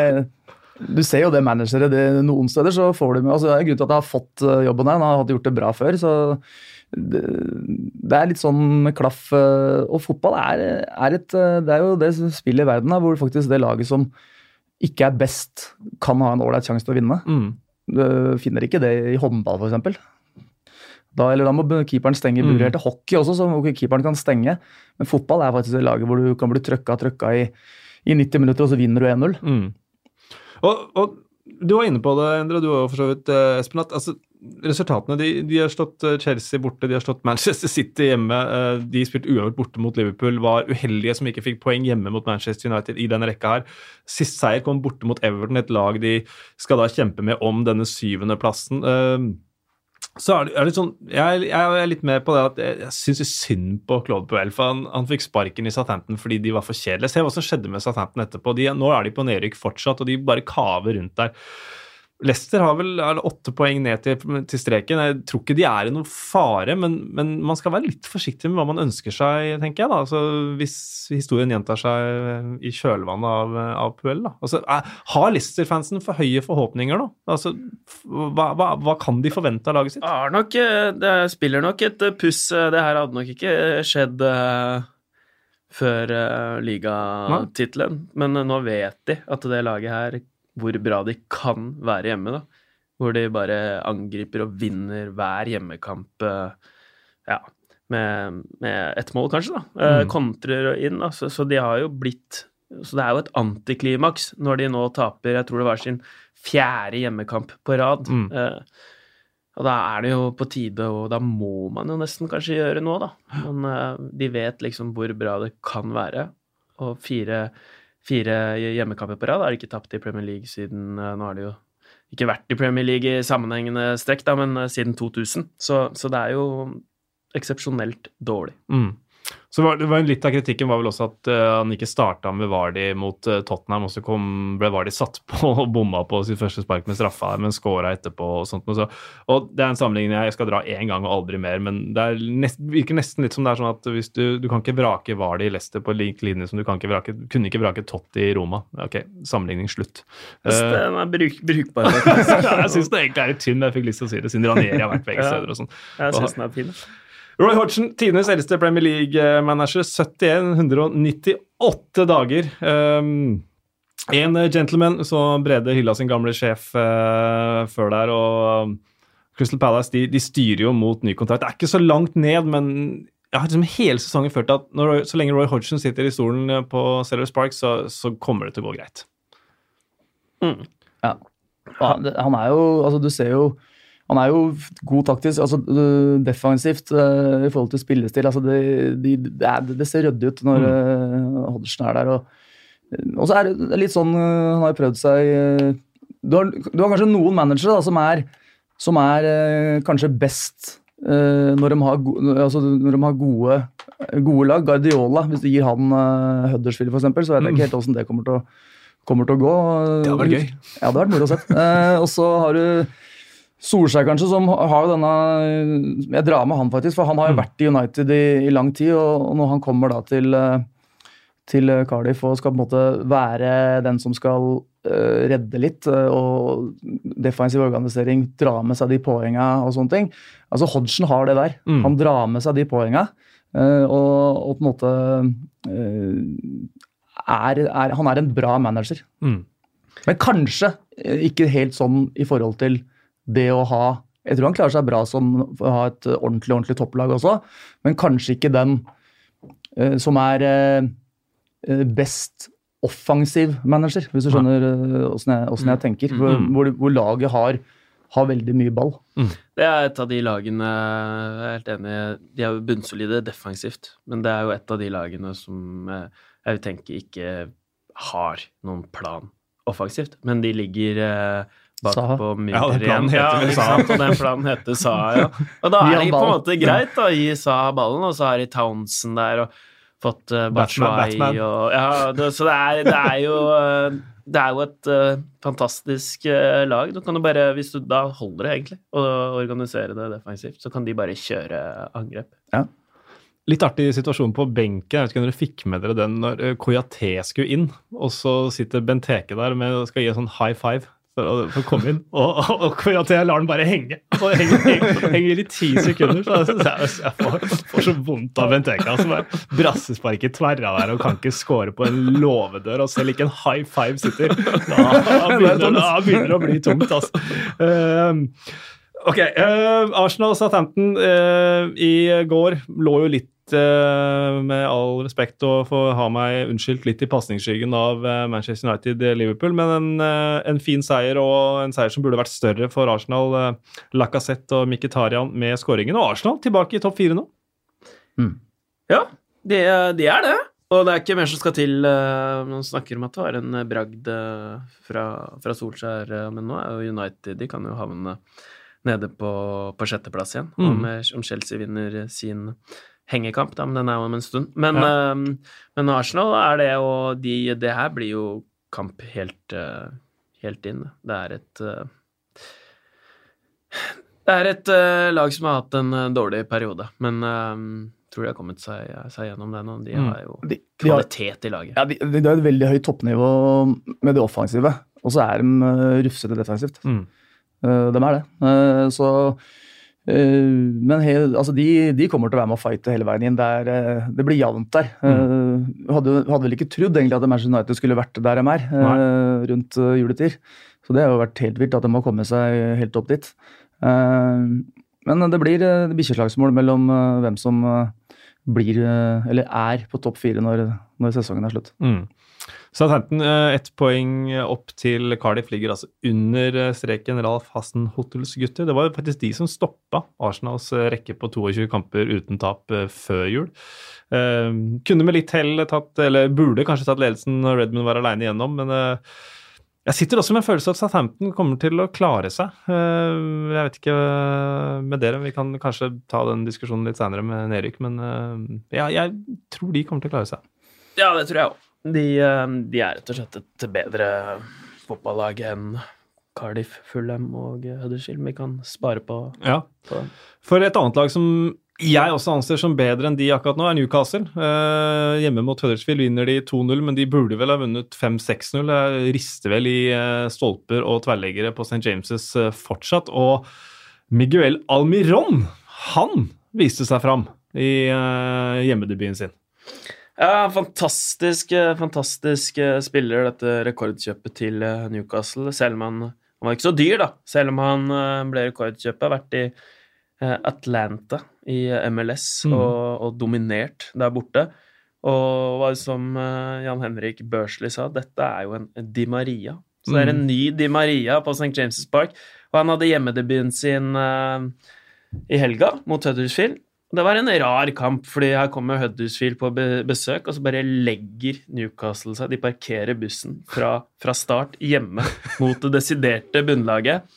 Du ser jo det managere. Det, noen steder så får du med altså Det er en grunn til at han har fått eh, jobben her. Han har gjort det bra før. så det, det er litt sånn med klaff. eh, Og fotball er, er et Det er jo det spillet i verden da, hvor faktisk det laget som ikke er best, kan ha en ålreit sjanse til å vinne. Mm. Du finner ikke det i håndball, f.eks. Da, eller da må keeperen stenge buret. Mm. Til hockey også, så keeperen kan stenge. Men fotball er faktisk det laget hvor du kan bli trøkka trøkka i, i 90 minutter, og så vinner du 1-0. Mm. Og, og du var inne på det, Endre, du var for så vidt, eh, Espen, at altså, resultatene de, de har slått eh, Chelsea borte, de har slått Manchester City hjemme. eh, De spilte uavgjort borte mot Liverpool, var uheldige som ikke fikk poeng hjemme mot Manchester United i denne rekka her. Sist seier kom borte mot Everton, et lag de skal da kjempe med om denne syvendeplassen. Uh, så er det, er det sånn, jeg, jeg er litt med på det at jeg, jeg syns synd på Claude Puel. For han, han fikk sparken i Southampton fordi de var for kjedelige. Se hva som skjedde med Southampton etterpå. De, nå er de på nedrykk fortsatt, og de bare kaver rundt der. Leicester har vel åtte poeng ned til, til streken. Jeg tror ikke de er i noen fare, men, men, man skal være litt forsiktig med hva man ønsker seg, tenker jeg. da. Altså, hvis historien gjentar seg i kjølvannet av, av Puel. da. Altså, er, har Leicester-fansen for høye forhåpninger nå? Altså, hva, hva, hva kan de forvente av laget sitt? Har nok, eh, det spiller nok et puss. eh, Det her hadde nok ikke skjedd eh, før uh, ligatittelen. Men nå vet de at det laget her, hvor bra de kan være hjemme, da. Hvor de bare angriper og vinner hver hjemmekamp. eh, Ja, med, med ett mål, kanskje, da. Eh, Mm. Kontrer inn, da. Så, så de har jo blitt Så det er jo et antiklimaks når de nå taper, jeg tror det var sin fjerde hjemmekamp på rad. Mm. Eh, og da er det jo på tide, og da må man jo nesten kanskje gjøre noe, da. Men eh, de vet liksom hvor bra det kan være. Og fire, fire hjemmekamper på rad har de ikke tapt i Premier League siden eh, Nå har de jo ikke vært i Premier League i sammenhengende strekk, da, men eh, siden 2000. Så, så det er jo eksepsjonelt dårlig. Mm. Så var, det var Litt av kritikken var vel også at uh, han ikke starta med Vardi mot uh, Tottenham, og så kom, ble Vardi satt på og bomma på sitt første spark med straffa, men scora etterpå og sånt. Og, så, og Det er en sammenligning jeg skal dra én gang og aldri mer, men det er nest, virker nesten litt som det er sånn at hvis du, du kan ikke vrake Vardi i Leicester på lik linje som du kan ikke vrake, kunne ikke vrake Totti i Roma. Ok, sammenligning slutt. Så Eh, den er bruk, brukbar. jeg syns det egentlig er litt tynn, jeg fikk lyst til å si det siden Ranieri har vært begge steder og sånn. Jeg synes den er fin. Roy Hodgson, tidenes eldste Premier League-manager. 71, 198 dager. Um, en gentleman, så Brede hylla sin gamle sjef uh, før der. og um, Crystal Palace de, de styrer jo mot ny kontrakt. Det er ikke så langt ned, men jeg har liksom hele sesongen følt at når, Roy- så lenge Roy Hodgson sitter i stolen eh, på Sellers Park, så, så kommer det til å gå greit. Mm. Ja. Han, han er jo Altså, du ser jo han er jo god taktisk, altså øh, defensivt øh, i forhold til spillestil. altså Det, de, det, er, det ser ryddig ut når øh, Hodgson er der. Og, så er det litt sånn Han har jo prøvd seg du, har, du har kanskje noen managere da, som er, som er kanskje best når, de har, go, altså, når de har gode, gode lag. Guardiola, hvis du gir han Huddersfield f.eks., så vet jeg ikke helt åssen det kommer til å, kommer til å gå. Det hadde vært gøy. Ja, det hadde vært moro å se. Eh, og så har du Solskjær, kanskje, som har jo denne Jeg drar med han, faktisk, for han har jo vært i United i, i lang tid. Og, og når han kommer da til, eh, til Cardiff og skal på en måte være den som skal uh, redde litt, eh, og defensiv organisering, dra med seg de poenga og sånne ting Altså, Hodgson har det der. Mm. Han drar med seg de poenga. uh, og, og på en måte uh, er, er, han er en bra manager. Mm. Men kanskje eh, ikke helt sånn i forhold til det å ha Jeg tror han klarer seg bra som å ha et ordentlig ordentlig topplag også, men kanskje ikke den eh, som er eh, eh, best offensiv manager, hvis du skjønner eh, åssen jeg, jeg tenker. Hvor, Mm. hvor, hvor laget har, har veldig mye ball. Det er et av de lagene Jeg er helt enig De er jo bunnsolide defensivt, men det er jo et av de lagene som eh, jeg vil tenke ikke har noen plan offensivt. Men de ligger eh, bak Saha. på mye Ja, den planen heter ja, vel Saha. sant? Og den planen heter Saha, ja. Og da er det på en måte greit å gi Saha ballen, og så har de Townsend der og fått uh, Batshuayi og Ja, det, så det er, det er jo eh, det er jo et uh, fantastisk uh, lag. Du kan jo bare, hvis du da holder det, egentlig, og organisere det defensivt, så kan de bare kjøre angrep. Litt artig situasjon på benken. Jeg vet ikke om dere fikk med dere den når Koyate skulle inn, og så sitter Benteke der med, og skal gi en sånn high five for for å komme inn, og, og, og Koyate lar den bare henge. Og henger, henge, henge i ti sekunder. Så jeg, jeg, jeg får, får så vondt av Benteke. Altså brassesparket tverra der og kan ikke score på en låvedør, og selv ikke en high five sitter. Da begynner, da begynner det å bli tungt, altså. Um, Ok, uh, Arsenal Southampton uh, i går lå jo litt, med all respekt å få ha meg unnskyldt, litt i pasningsskyggen av eh, Manchester United-Liverpool, men en, eh, en fin seier og en seier som burde vært større for Arsenal. Eh, Lacassette og Mkhitaryan med skåringen, og Arsenal tilbake i topp fire nå. Ja, de, det, er det. Og det er ikke mer som skal til. eh, Man snakker om at det var en eh, bragd eh, fra, fra Solskjær, eh, men nå er jo United De kan jo havne nede på, på sjetteplass igjen Mm. om, eh, om Chelsea vinner sin hengekamp, da, men den er jo om en stund. Men, Ja. uh, men Arsenal er det, og de, det her blir jo kamp helt, uh, helt inn. Det er et uh, Det er et eh, lag som har hatt en dårlig periode, men eh, tror de har kommet seg, seg gjennom det nå. De Mm. har jo De, de, har, kvalitet i laget. ja, de, de har et veldig høyt toppnivå med det offensive, og så er de rufsete defensivt. Mm. Eh, de er det. Eh, så Men he, altså de, de kommer til å være med og fighte hele veien inn. Det, er, eh, det blir jevnt der. Uh, hadde, hadde vel ikke trodd egentlig at Manchester United skulle vært der de er, eh, rundt eh, juletid. Så det har jo vært helt vilt at de må komme seg helt opp dit. Eh, men det blir bikkjeslagsmål mellom eh, hvem som eh, blir, eh, eller er, på topp fire når, når sesongen er slutt. Mm. Southampton eh, ett poeng opp til Cardiff ligger altså under eh, streken Ralf Hassen Hotels gutter. Det var jo faktisk de som stoppa Arsenals eh, rekke på 22 kamper uten tap eh, før jul. Eh, kunne med litt hell tatt, eller burde kanskje tatt ledelsen når Redmond var aleine igjennom, men eh, jeg sitter også med en følelse av at Southampton kommer til å klare seg. Eh, jeg vet ikke eh, med dere, vi kan kanskje ta den diskusjonen litt seinere med Nerik, men eh, ja, jeg tror de kommer til å klare seg. Ja, det tror jeg òg. De, eh, de er rett og slett et bedre fotballag enn Cardiff, Fulham og Huddersfield. Vi kan spare på, Ja. på dem. For et annet lag som jeg også anser som bedre enn de akkurat nå, er Newcastle. Eh, hjemme mot Huddersfield vinner de 2-0, men de burde vel ha vunnet 5-6-0. Jeg rister vel i eh, stolper og tverrleggere på St. James' eh, fortsatt. Og Miguel Almiron, han viste seg fram i eh, hjemmedebuten sin. Ja, fantastisk, eh, fantastisk eh, spiller, dette rekordkjøpet til eh, Newcastle. Selv om han Han var ikke så dyr, da. Selv om han ble rekordkjøpet. Har vært i Atlanta i MLS Mm. og, og dominert der borte. Og var som Jan Henrik Børsli sa, dette er jo en Di Maria. Så det er en Mm. ny Di Maria på St. James' Park. Og han hadde hjemmedebuten sin uh, i helga mot Huddersfield. Det var en rar kamp, fordi her kommer Huddersfield på besøk, og så bare legger Newcastle seg. De parkerer bussen fra, fra start hjemme mot det desiderte bunnlaget.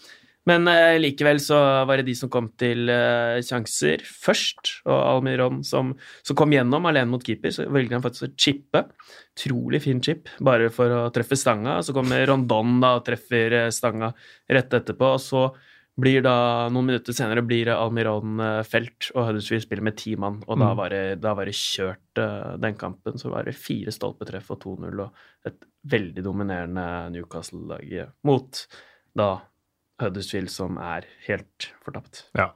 Men eh, likevel så var det de som kom til eh, sjanser først, og Almiron som, som kom gjennom alene mot keeper, så velger han faktisk å chippe. Utrolig fin chip, bare for å treffe stanga. Så kommer Rondon da og treffer eh, stanga rett etterpå, og så blir da, noen minutter senere blir Almiron eh, felt, og Huddersfield spiller med ti mann, og da Mm. var det, da var det kjørt eh, den kampen. Så var det fire stolpetreff og 2-0, og et veldig dominerende Newcastle-lag eh, mot da Huddersfield, som er helt fortapt. Ja.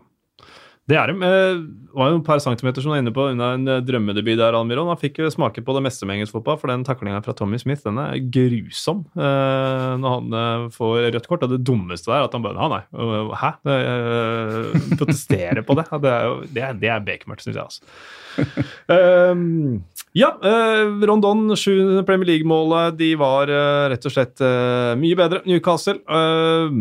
Det er de. Eh, Det var jo et par centimeter som du var inne på unna en eh, drømmedebut der, Almiron. Han fikk jo smake på det meste med engelsk fotball, for den taklinga fra Tommy Smith den er grusom. eh, når han eh, får rødt kort. Og det dummeste der er at han bare ha, nei, hæ? Det, eh, protesterer på det. Det er jo det er, det er bekmørkt, syns jeg, altså. Um, ja, uh, Rondon, sjuende Premier League-målet, de var eh, rett og slett eh, mye bedre. Newcastle. eh,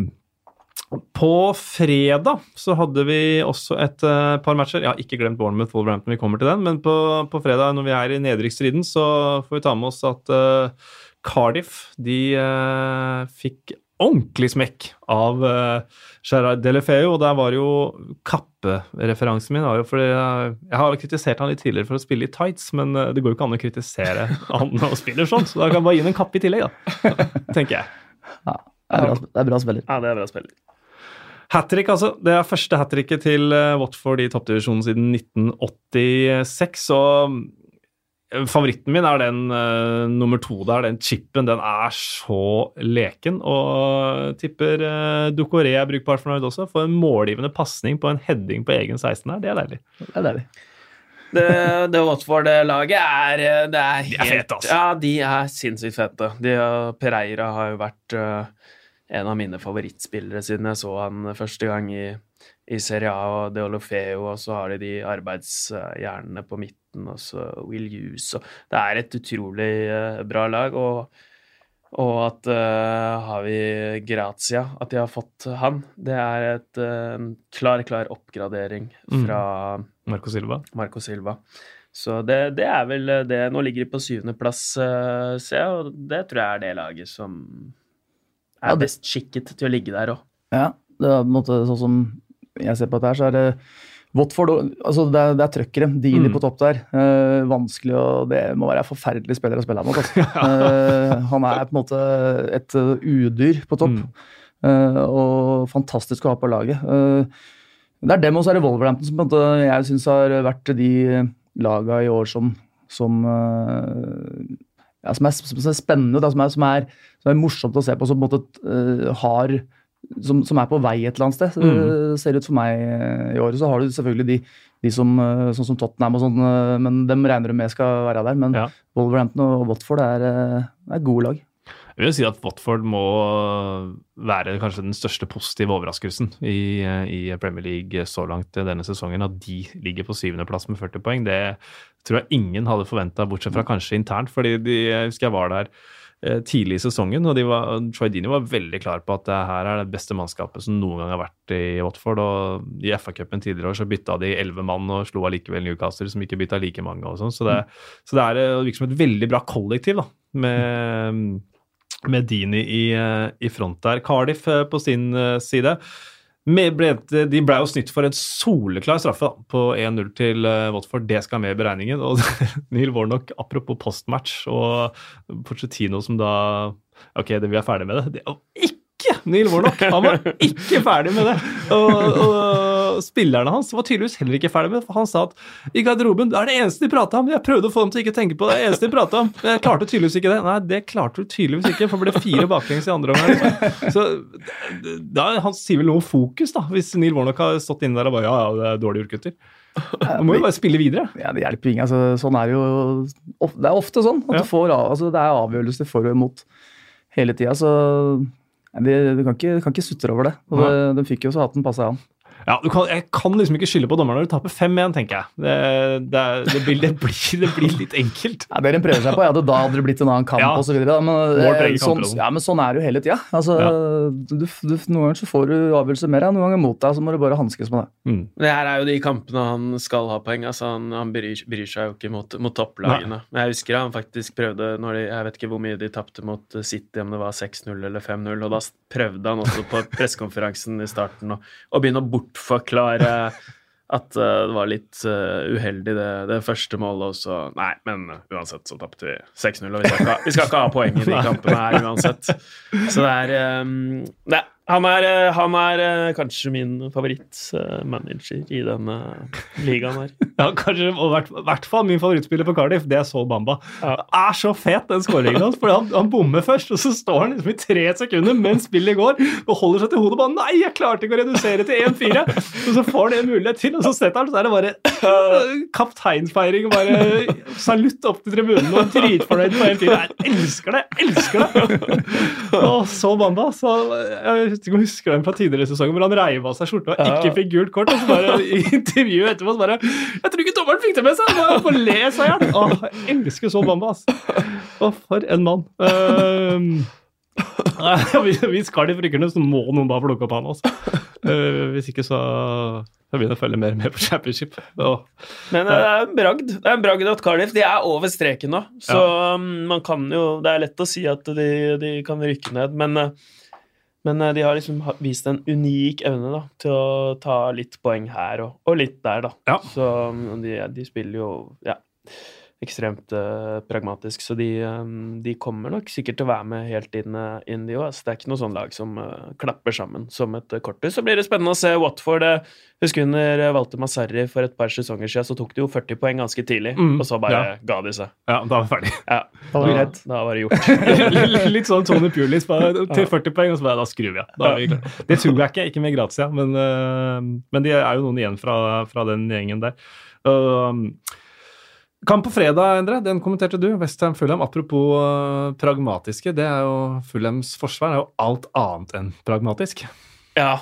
på fredag så hadde vi også et uh, par matcher. Jeg har ikke glemt Bournemouth Wolverhampton, vi kommer til den. Men på, på fredag når vi er i nedrykksstriden, så får vi ta med oss at uh, Cardiff de uh, fikk ordentlig smekk av uh, Gerard Delefeu, og der var jo kappereferansen min. var jo fordi jeg, jeg har kritisert han litt tidligere for å spille i tights, men det går jo ikke an å kritisere han når han spiller sånn, så da kan jeg bare gi ham en kappe i tillegg, da. Tenker jeg. Ja, det er bra, det er bra spiller. Ja, det er bra spiller. Hat trick, altså. Det er første hat tricket til eh, Watford i toppdivisjonen siden 1986. Og eh, favoritten min er den uh, nummer to der. Den chipen, den er så leken. Og tipper uh, Ducoré er brukbar for Norge også. For en målgivende pasning på en heading på egen 16 her, det er deilig. Det er deilig. Det, det Watford-laget er Det er helt De er fete, altså. Ja, de er sinnssykt fete. De, uh, Pereira har jo vært uh, en av mine favorittspillere siden jeg så han første gang i, i Serie A og De Olofeo, og så har de de arbeidshjernene på midten, og så Will Hughes og Det er et utrolig uh, bra lag, og, og at uh, har vi Grazia, at de har fått han, det er et uh, en klar, klar oppgradering Mm. fra Marco Silva. Marco Silva. Så det, det er vel det Nå ligger de på syvendeplass, uh, ser jeg, og det tror jeg er det laget som er best skikket til å ligge der òg. Ja, det er på en måte sånn som jeg ser på dette her, så er det Watford altså det, er, det er trøkkere. De Mm. på topp der. Eh, vanskelig og Det må være forferdelig spiller å spille mot. Altså. Eh, han er på en måte et uh, udyr på topp. Mm. Eh, og fantastisk å ha på laget. Eh, det er dem, og så er det Wolverhampton som måte jeg syns har vært de laga i år som, som eh, ja, som, er, som er spennende, da, som, er, som, som er morsomt å se på, som på måte eh, har som, som er på vei et eller annet sted, Mm. eh, ser ut for meg eh, i året. Så har du selvfølgelig de, de som, sånn som Tottenham og sånn, men dem regner du med skal være der. Men Ja. Wolverhampton og Watford er, er gode lag. Jeg vil si at Watford må være kanskje den største positive overraskelsen i, i Premier League så langt denne sesongen. At de ligger på syvendeplass med 40 poeng, det tror jeg ingen hadde forventa, bortsett fra kanskje internt. fordi de, jeg husker jeg var der eh, tidlig i sesongen, og de var, Troy Dini var veldig klar på at det her er det beste mannskapet som noen gang har vært i Watford. og I FA-cupen tidligere år så bytta de elleve mann og slo allikevel Newcastle, som ikke bytta like mange. og sånn, Så det, så det er, det virker som et veldig bra kollektiv da, med med Dini i, eh, i front der. Cardiff eh, på sin eh, side. De ble jo snytt for en soleklar straffe da, på 1-0 til Watford. Det skal med i beregningen. Og Neil Warnock, apropos postmatch og Pochettino som da Ok, det, vi er ferdig med det. Det ikke Neil Warnock! Han var ikke ferdig med det. Og, og spillerne hans var tydeligvis heller ikke ferdig med. For han sa at i garderoben det er det eneste de prata om. Jeg prøvde å få dem til å ikke tenke på det. det eneste de pratet om. Men jeg klarte tydeligvis ikke det. Nei, det klarte du tydeligvis ikke, for det ble fire baklengs i andre omgang. Så da, han sier vel noe om fokus, da, hvis Neil Warnock har stått inne der og bare ja, ja, det er dårlig gjort, gutter. Du må jo bare spille videre. Ja, Det hjelper ingen. Altså, sånn er det jo Det er ofte sånn at Ja. du får altså, det er avgjørelser for og imot hele tida. Så du kan kan ikke sutre over det. Og det, de fikk jo så hatten passa an. Ja, du kan, Jeg kan liksom ikke skylde på dommeren når du taper 5-1, tenker jeg. Det, det, er- det, blir, det, blir, det blir litt enkelt. Ja, det en prøver seg på, ja, da hadde det blitt en annen kamp Ja. og så videre, Men, eh, sånn, sånn. ja, men sånn er det jo hele tida. Altså, du, du, noen ganger så får du avgjørelser mer, ja, noen ganger mot deg, så må du bare hanskes med det. Mm. Det her er jo de kampene han skal ha poeng. altså Han, han bryr, bryr seg jo ikke mot, mot topplagene. Men jeg husker han faktisk prøvde når de, Jeg vet ikke hvor mye de tapte mot City, om det var 6-0 eller 5-0. Og da prøvde han også på pressekonferansen i starten å, begynne å bortforklare at eh, det var litt eh, uheldig, det, det første målet. Og så Nei, men eh, uansett så tapte vi 6-0, og vi skal, ikke vi skal ikke ha poeng i de kampene her uansett. Så det er, det, Han er, eh, han er eh, kanskje min favorittmanager i denne ligaen her. Ja, kanskje, og i hvert, fall min favorittspiller på Cardiff, det er Saul Bamba. Ja. Det er så fet, den skåringen hans. For han, han bommer først, og så står han liksom i tre sekunder mens spillet går og holder seg til hodet. Bare, Nei, jeg klarte ikke å redusere til 1-4! Og så får han en mulighet til, og så setter han, så er det bare kapteinsfeiring og Bare salutt opp til tribunen og dritfornøyd på 1-4. Jeg elsker det! Elsker det! Og så Bamba. Så, jeg husker den fra tidligere sesongen, hvor han reiv av seg skjorta og ikke fikk gult kort. Og så bare i intervjuet etterpå så bare Jeg tror ikke dommeren fikk det med seg! Bare få le seg i hjel. Jeg elsker så Bamba, ass. Å, for en mann. Hvis hvis Cardiff rykker ned, så må noen bare plukke opp han også. Uh, hvis ikke så jeg begynner å følge mer med på championship. Åh. Men eh, det er en bragd. Det er en bragd at Cardiff de er over streken nå. Så ja. man kan jo Det er lett å si at de, de kan rykke ned, men, eh, men eh, de har liksom vist en unik evne da, til å ta litt poeng her og, og litt der, da. Ja. Så um, de, de spiller jo ja, ekstremt uh, pragmatisk, så de, um, de kommer nok sikkert til å være med helt inn, eh, inn de òg. Det er ikke noe sånn lag som uh, klapper sammen som et uh, korthus. Så blir det spennende å se Watford. Uh, Husker under Walter Massarri for et par sesonger siden, så tok de jo 40 poeng ganske tidlig, Mm, og så bare ja. ga de seg. Ja, da var vi ferdig. Ja, Da var det da var det gjort. Litt sånn Tony Pulis bare til 40 poeng, og så bare da skrur vi av. Klare. Det tror jeg ikke, ikke med Grazia, men, men de er jo noen igjen fra, fra den gjengen der. Um, kamp på fredag, Endre, den kommenterte du. Westham Fulham. Apropos uh, pragmatiske, det er jo Fulhams forsvar er jo alt annet enn pragmatisk. Ja,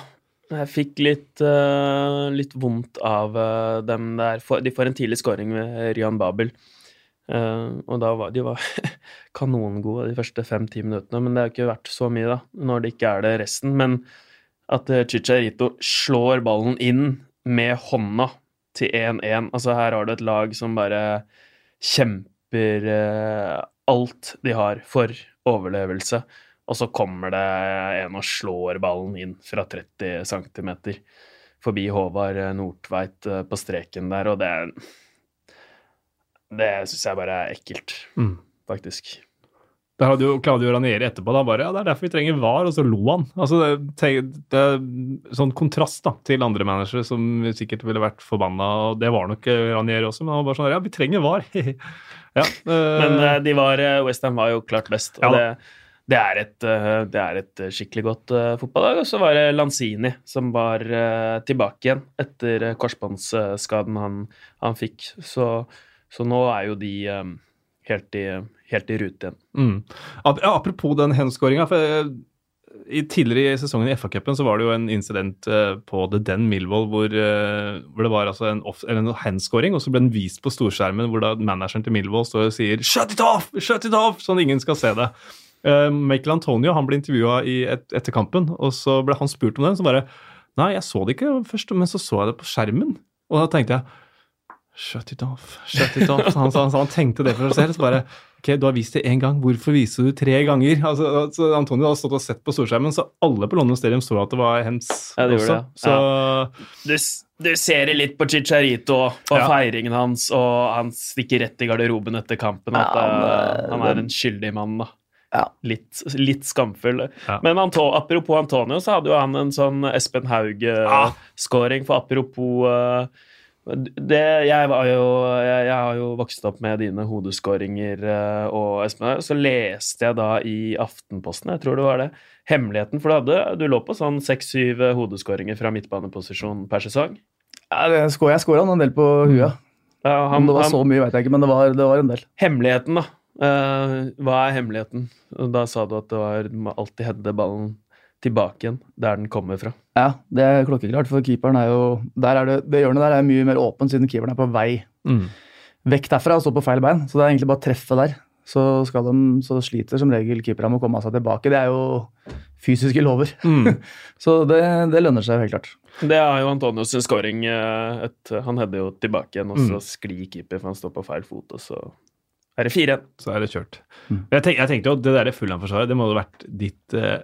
jeg fikk litt, uh, litt vondt av uh, dem der. De får en tidlig scoring med Ryan Babel. Og da var de var kanongode de første fem-ti minuttene, men det har ikke vært så mye, da, når det ikke er det resten. Men at Chicharito slår ballen inn med hånda til 1-1 Altså, her har du et lag som bare kjemper eh, alt de har for overlevelse. Og så kommer det en og slår ballen inn fra 30 cm forbi Håvard Nordtveit eh, på streken der, og det Det syns jeg bare er ekkelt, Mm. faktisk. Der hadde jo Claudio Ranieri etterpå da bare ja, det er derfor vi trenger VAR, og så lo han. Altså, det, det er sånn kontrast da, til andre managere som sikkert ville vært forbanna, og det var nok eh, Ranieri også, men han var bare sånn ja, vi trenger VAR. ja, øh, Men eh, de var, Westham var jo klart best, og Ja det, det, er et, det er et skikkelig godt fotballag. Og så var det Lanzini som var tilbake igjen etter korsbåndsskaden han, han fikk. Så, så nå er jo de helt, i, helt i rute igjen. Mm. Apropos den henskåringa. I tidligere i sesongen i FA-cupen så var det jo en incident eh, på The Den Millwall hvor, eh, hvor det var altså en, off, en handscoring, og så ble den vist på storskjermen hvor da manageren til Millwall står og sier 'shut it off', shut it off, sånn ingen skal se det. Uh, Michael Antonio han ble intervjua et, etter kampen, og så ble han spurt om den. Så bare Nei, jeg så det ikke først, men så så jeg det på skjermen. Og da tenkte jeg Shut it off, shut it off. Så han, så han, så han tenkte det for seg selv. Så bare Ok, du har vist det én gang, hvorfor viser du tre ganger? Altså, altså, Antonio hadde stått og sett på storskjermen, så alle på London Stadium så at det var hens Ja, det også. det. Så Du, du ser det litt på Chicharito og Ja. feiringen hans, og han stikker rett i garderoben etter kampen. At Ja, eh, men, han er en skyldig mann, da. Ja. Litt, litt skamfull. Ja. Men Anto, apropos Antonio, så hadde jo han en sånn Espen Ah. Haug-scoring. For apropos eh, det, jeg, var jo, jeg, jeg har jo vokst opp med dine hodeskåringer eh, og Espen Så leste jeg da i Aftenposten, jeg tror det var det, hemmeligheten. For du, hadde, du lå på sånn seks-syv hodeskåringer fra midtbaneposisjon per sesong. Ja, jeg skåra en del på huet. Ja, Om han, det var så mye, vet jeg ikke, men det var, det var en del. hemmeligheten, da. Eh, hva er hemmeligheten? Da sa du at det var alltid hedde ballen tilbake igjen der den kommer fra. Ja, det er klokkeklart, for keeperen er jo der er det, det hjørnet der er mye mer åpent, siden keeperen er på vei mm. vekk derfra og står på feil bein. Så det er egentlig bare treffet der. Så, skal de, så sliter som regel keeperne med å komme seg tilbake. Det er jo fysiske lover. Mm. Så det, det lønner seg helt klart. Det er jo Antonios scoring. eh, et- Han hedder jo tilbake igjen, og så Mm. sklir keeper, for han står på feil fot, og så er det 4-1. Så er det kjørt. Mm. Jeg, tenk, jeg tenkte jo at det der Fulham-forsvaret det må ha vært ditt eh,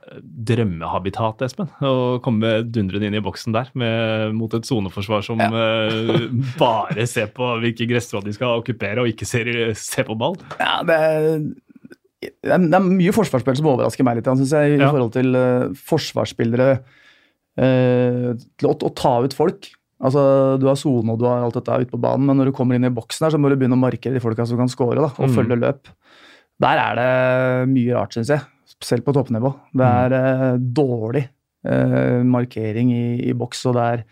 drømmehabitat, Espen. Å komme dundrende inn i boksen der med, mot et soneforsvar som eh, bare ser på hvilke gressråd de skal okkupere, og ikke ser, ser på ball. Ja, det er, det er, det er mye forsvarsspill som overrasker meg litt, synes jeg, i Ja. forhold til uh, forsvarsspillere Uh, til å, å ta ut folk. Altså, Du har sone og du har alt dette ute på banen, men når du kommer inn i boksen, her, så må du begynne å markere de folka som kan score, da, og Mm. følge løp. Der er det mye rart, syns jeg. Selv på toppnivå. Det er eh, dårlig eh, markering i, i boks, og det er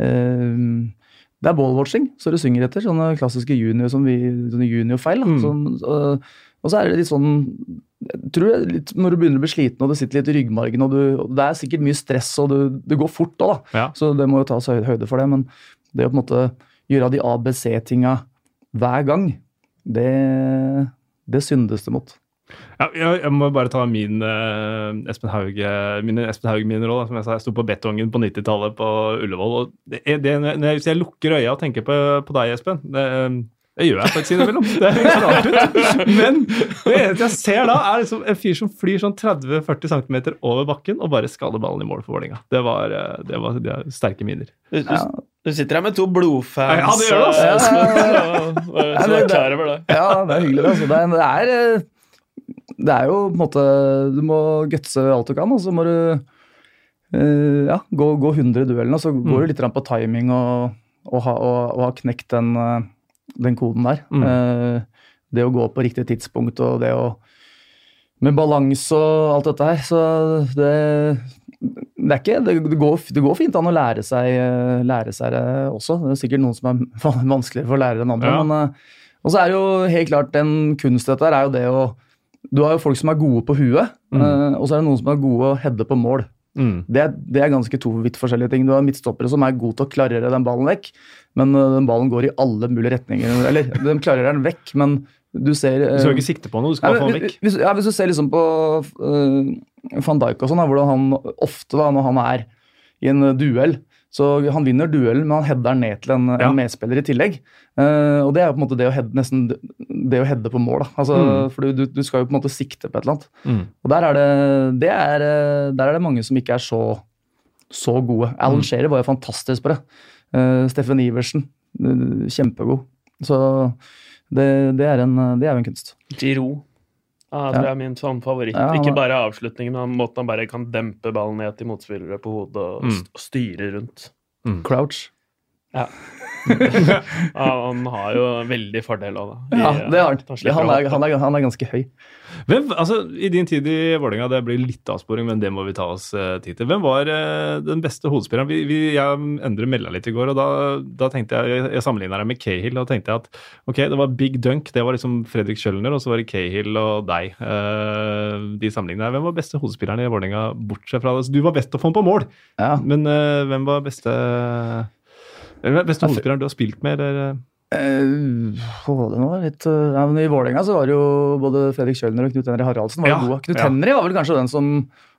eh, det er ballwatching, så det synger etter. Sånne klassiske junior, som vi, sånne juniorfeil. Mm. Sånn, og, og så er det litt sånn jeg tror er litt, Når du begynner å bli sliten og det sitter litt i ryggmargen, og, du, og det er sikkert mye stress, og du, det går fort òg, da. Ja. Så det må jo tas høyde, for det. Men det å på en måte gjøre de ABC-tinga hver gang, det, det syndes det mot. Ja, jeg, jeg må bare ta min eh, Espen Haug eh, mine Espen Haug-miner òg. Som jeg sa, jeg sto på betongen på 90-tallet på Ullevål. og det, det, når jeg, Hvis jeg lukker øya og tenker på, på deg, Espen det, det gjør jeg faktisk innimellom. Det høres rart ut. Men det eneste jeg ser da, er liksom en fyr som flyr sånn 30-40 cm over bakken og bare skader ballen i mål for Vålerenga. Det var, eh, det var er sterke minner. Du, du, Ja. du sitter her med to blodfans. Ja, det gjør det, altså. eh, Ja, ja, ja, er klar over det. Ja, det er hyggelig. Altså. Det, er, det, er, eh, det er jo på en måte Du må gutse alt du kan, og så må du eh, ja, gå, gå 100 i duellen. Og så går du litt på timing og, og, ha, og, og ha knekt den, den koden der. Mm. Eh, det å gå på riktig tidspunkt og det å Med balanse og alt dette her. Så det, det er ikke det, går, det går fint an å lære seg, eh, lære seg det også. Det er sikkert noen som er vanskeligere for å lære enn andre. Ja. men eh, og så er det jo helt klart en kunst dette her, er jo det å Du har jo folk som er gode på huet, Mm. og så er det noen som er gode å heade på mål. Mm. Det det er ganske to vidt forskjellige ting. Du har midtstoppere som er gode til å klarere den ballen vekk, men eh, den ballen går i alle mulige retninger. Eller, de klarerer den vekk, men du ser Du skal ikke sikte på noe, du skal Nei, bare få den vekk. Hvis, ja, hvis du ser liksom på uh, van Dijk og sånn, hvordan han ofte da, når han er i en duell så Han vinner duellen, men han header ned til en, Ja. en medspiller i tillegg. Uh, og Det er jo på en måte det å heade, nesten det å heade på mål. da. Altså, Mm. For du, du skal jo på en måte sikte på et eller annet. Mm. Og der er det, det er, uh, der er det mange som ikke er så, så gode. Alan Mm. Shearer var jo fantastisk på det. Uh, Steffen Iversen, uh, kjempegod. Så det, det, er en, det er jo en kunst. Giroud. Ja, det er min sånn favoritt. Ja, han Ikke bare avslutningen, men måten han bare kan dempe ballen ned til motspillere på hodet og, Mm. og styre rundt. Crouch. Ja, han har jo veldig fordel av det. Ja, det har han. Han slipper Han er, han, er, han er ganske høy. Hvem, altså, I din tid i Vålerenga, det blir litt avsporing, men det må vi ta oss eh, tid til. Hvem var eh, den beste hodespilleren? Vi, vi, jeg endret Endre melda litt i går, og da, da tenkte jeg Jeg, sammenligna deg med Cahill, og tenkte jeg at ok, det var Big Dunk, det var liksom Fredrik Schjølner, og så var det Cahill og deg. de de jeg. Hvem var beste hodespilleren i Vålerenga, bortsett fra det? Så du var best til å få den på mål, Ja. men eh, hvem var beste beste hodespilleren du har spilt med, eller? Uh, litt, uh, ja, men I Vålerenga så var det jo både Fredrik Kjølner og Knut Henry Haraldsen var Ja, gode. Knut ja. Henry var vel kanskje den som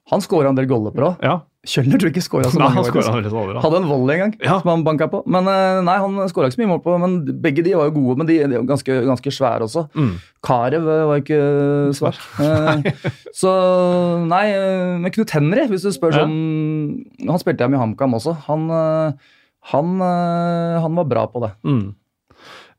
Han skåra en del goller på òg. Ja, Kjølner tror jeg ikke skåra så Nei, mange. aldri. Hadde en volley en gang Ja. som han banka på. Men nei, han skåra ikke så mye mål på. Men begge de var jo gode, men de, de var ganske, ganske svære også. Mm. Karev var ikke svær. Uh, så nei, men Knut Henry, hvis du spør sånn Han spilte jeg med i HamKam også. Han, uh, han, uh, han var bra på det. Mm.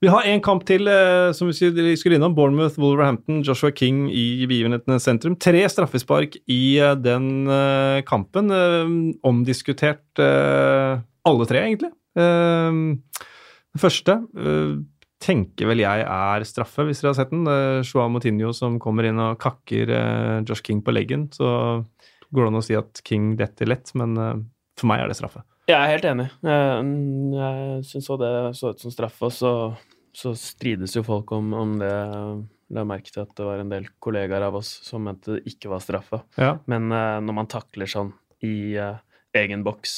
Vi har en kamp til eh, som vi skulle innom. Bournemouth, Wolverhampton, Joshua King i begivenhetenes sentrum. Tre straffespark i eh, den eh, kampen. eh, omdiskutert eh, alle tre, egentlig. Eh, den første eh, tenker vel jeg er straffe, hvis dere har sett den. Joao Moutinho som kommer inn og kakker eh, Josh King på leggen. Så går det an å si at King detter lett, men eh, for meg er det straffe. Jeg er helt enig. Jeg, jeg syns òg det så ut som straffe, og så, så strides jo folk om, om det. Jeg la merke til at det var en del kollegaer av oss som mente det ikke var straffe. Ja. Men uh, når man takler sånn i uh, egen boks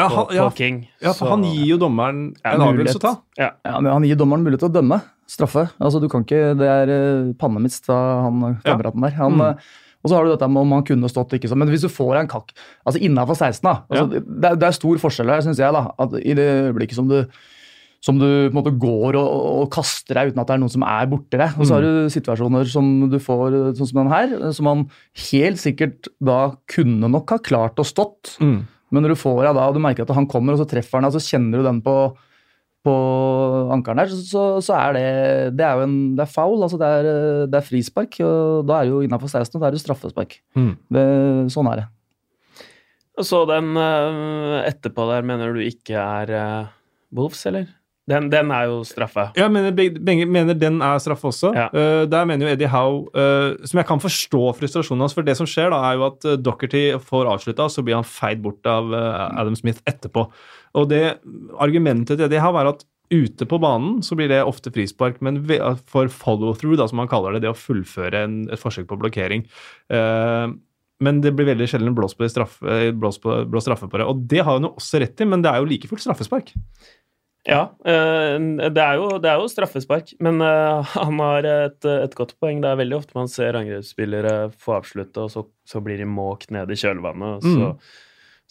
Ja, på, han, ja, King ja, for han gir jo dommeren Ja, en avgjørelse å ta. ja, Ja, men Han gir dommeren mulighet til å dømme straffe. Altså, du kan ikke, Det er uh, pannemist av han eh, Ja. kameraten der. Han, Mm. Og så har du dette med om han kunne stått ikke sånn. Men hvis du får en kakk altså innafor 16, da altså, det, er, det er stor forskjell her, syns jeg. da, at I det øyeblikket som du som du på en måte går og, og kaster deg uten at det er noen som er borti deg. Og så har du situasjoner som du får, sånn som den her, som han helt sikkert da kunne nok ha klart å stått. Mm. Men når du får deg da, og du merker at han kommer, og så treffer han deg, så kjenner du den på, på ankeren der, så, så er det Det er jo en Det er foul, altså det er, det er frispark. Og da er det jo innafor 16, og da er det straffespark. Mm. Det, sånn er det. Så den eh, etterpå der, mener du ikke er uh, Wolves, eller? Den, den er jo straffe. Ja, mener, begge, mener den er straffe også. Ja. Uh, der mener jo Eddie Howe uh, Som jeg kan forstå frustrasjonen hans, for det som skjer, da, er jo at Dockerty får avslutta, så blir han feid bort av eh, Adam Smith etterpå. Og det argumentet til det her var at ute på banen så blir det ofte frispark, men for follow-through, da, som man kaller det, det å fullføre en, et forsøk på blokkering eh, men det blir veldig sjelden blåst på, straffe, eh, på, blås straffe på det. Og det har jo også rett i, men det er jo like fullt straffespark. Ja, eh, det er, jo, det er jo straffespark, men han har et, et godt poeng. Det er veldig ofte man ser angrepsspillere få avslutte, og så, så blir de måkt ned i kjølvannet, og så,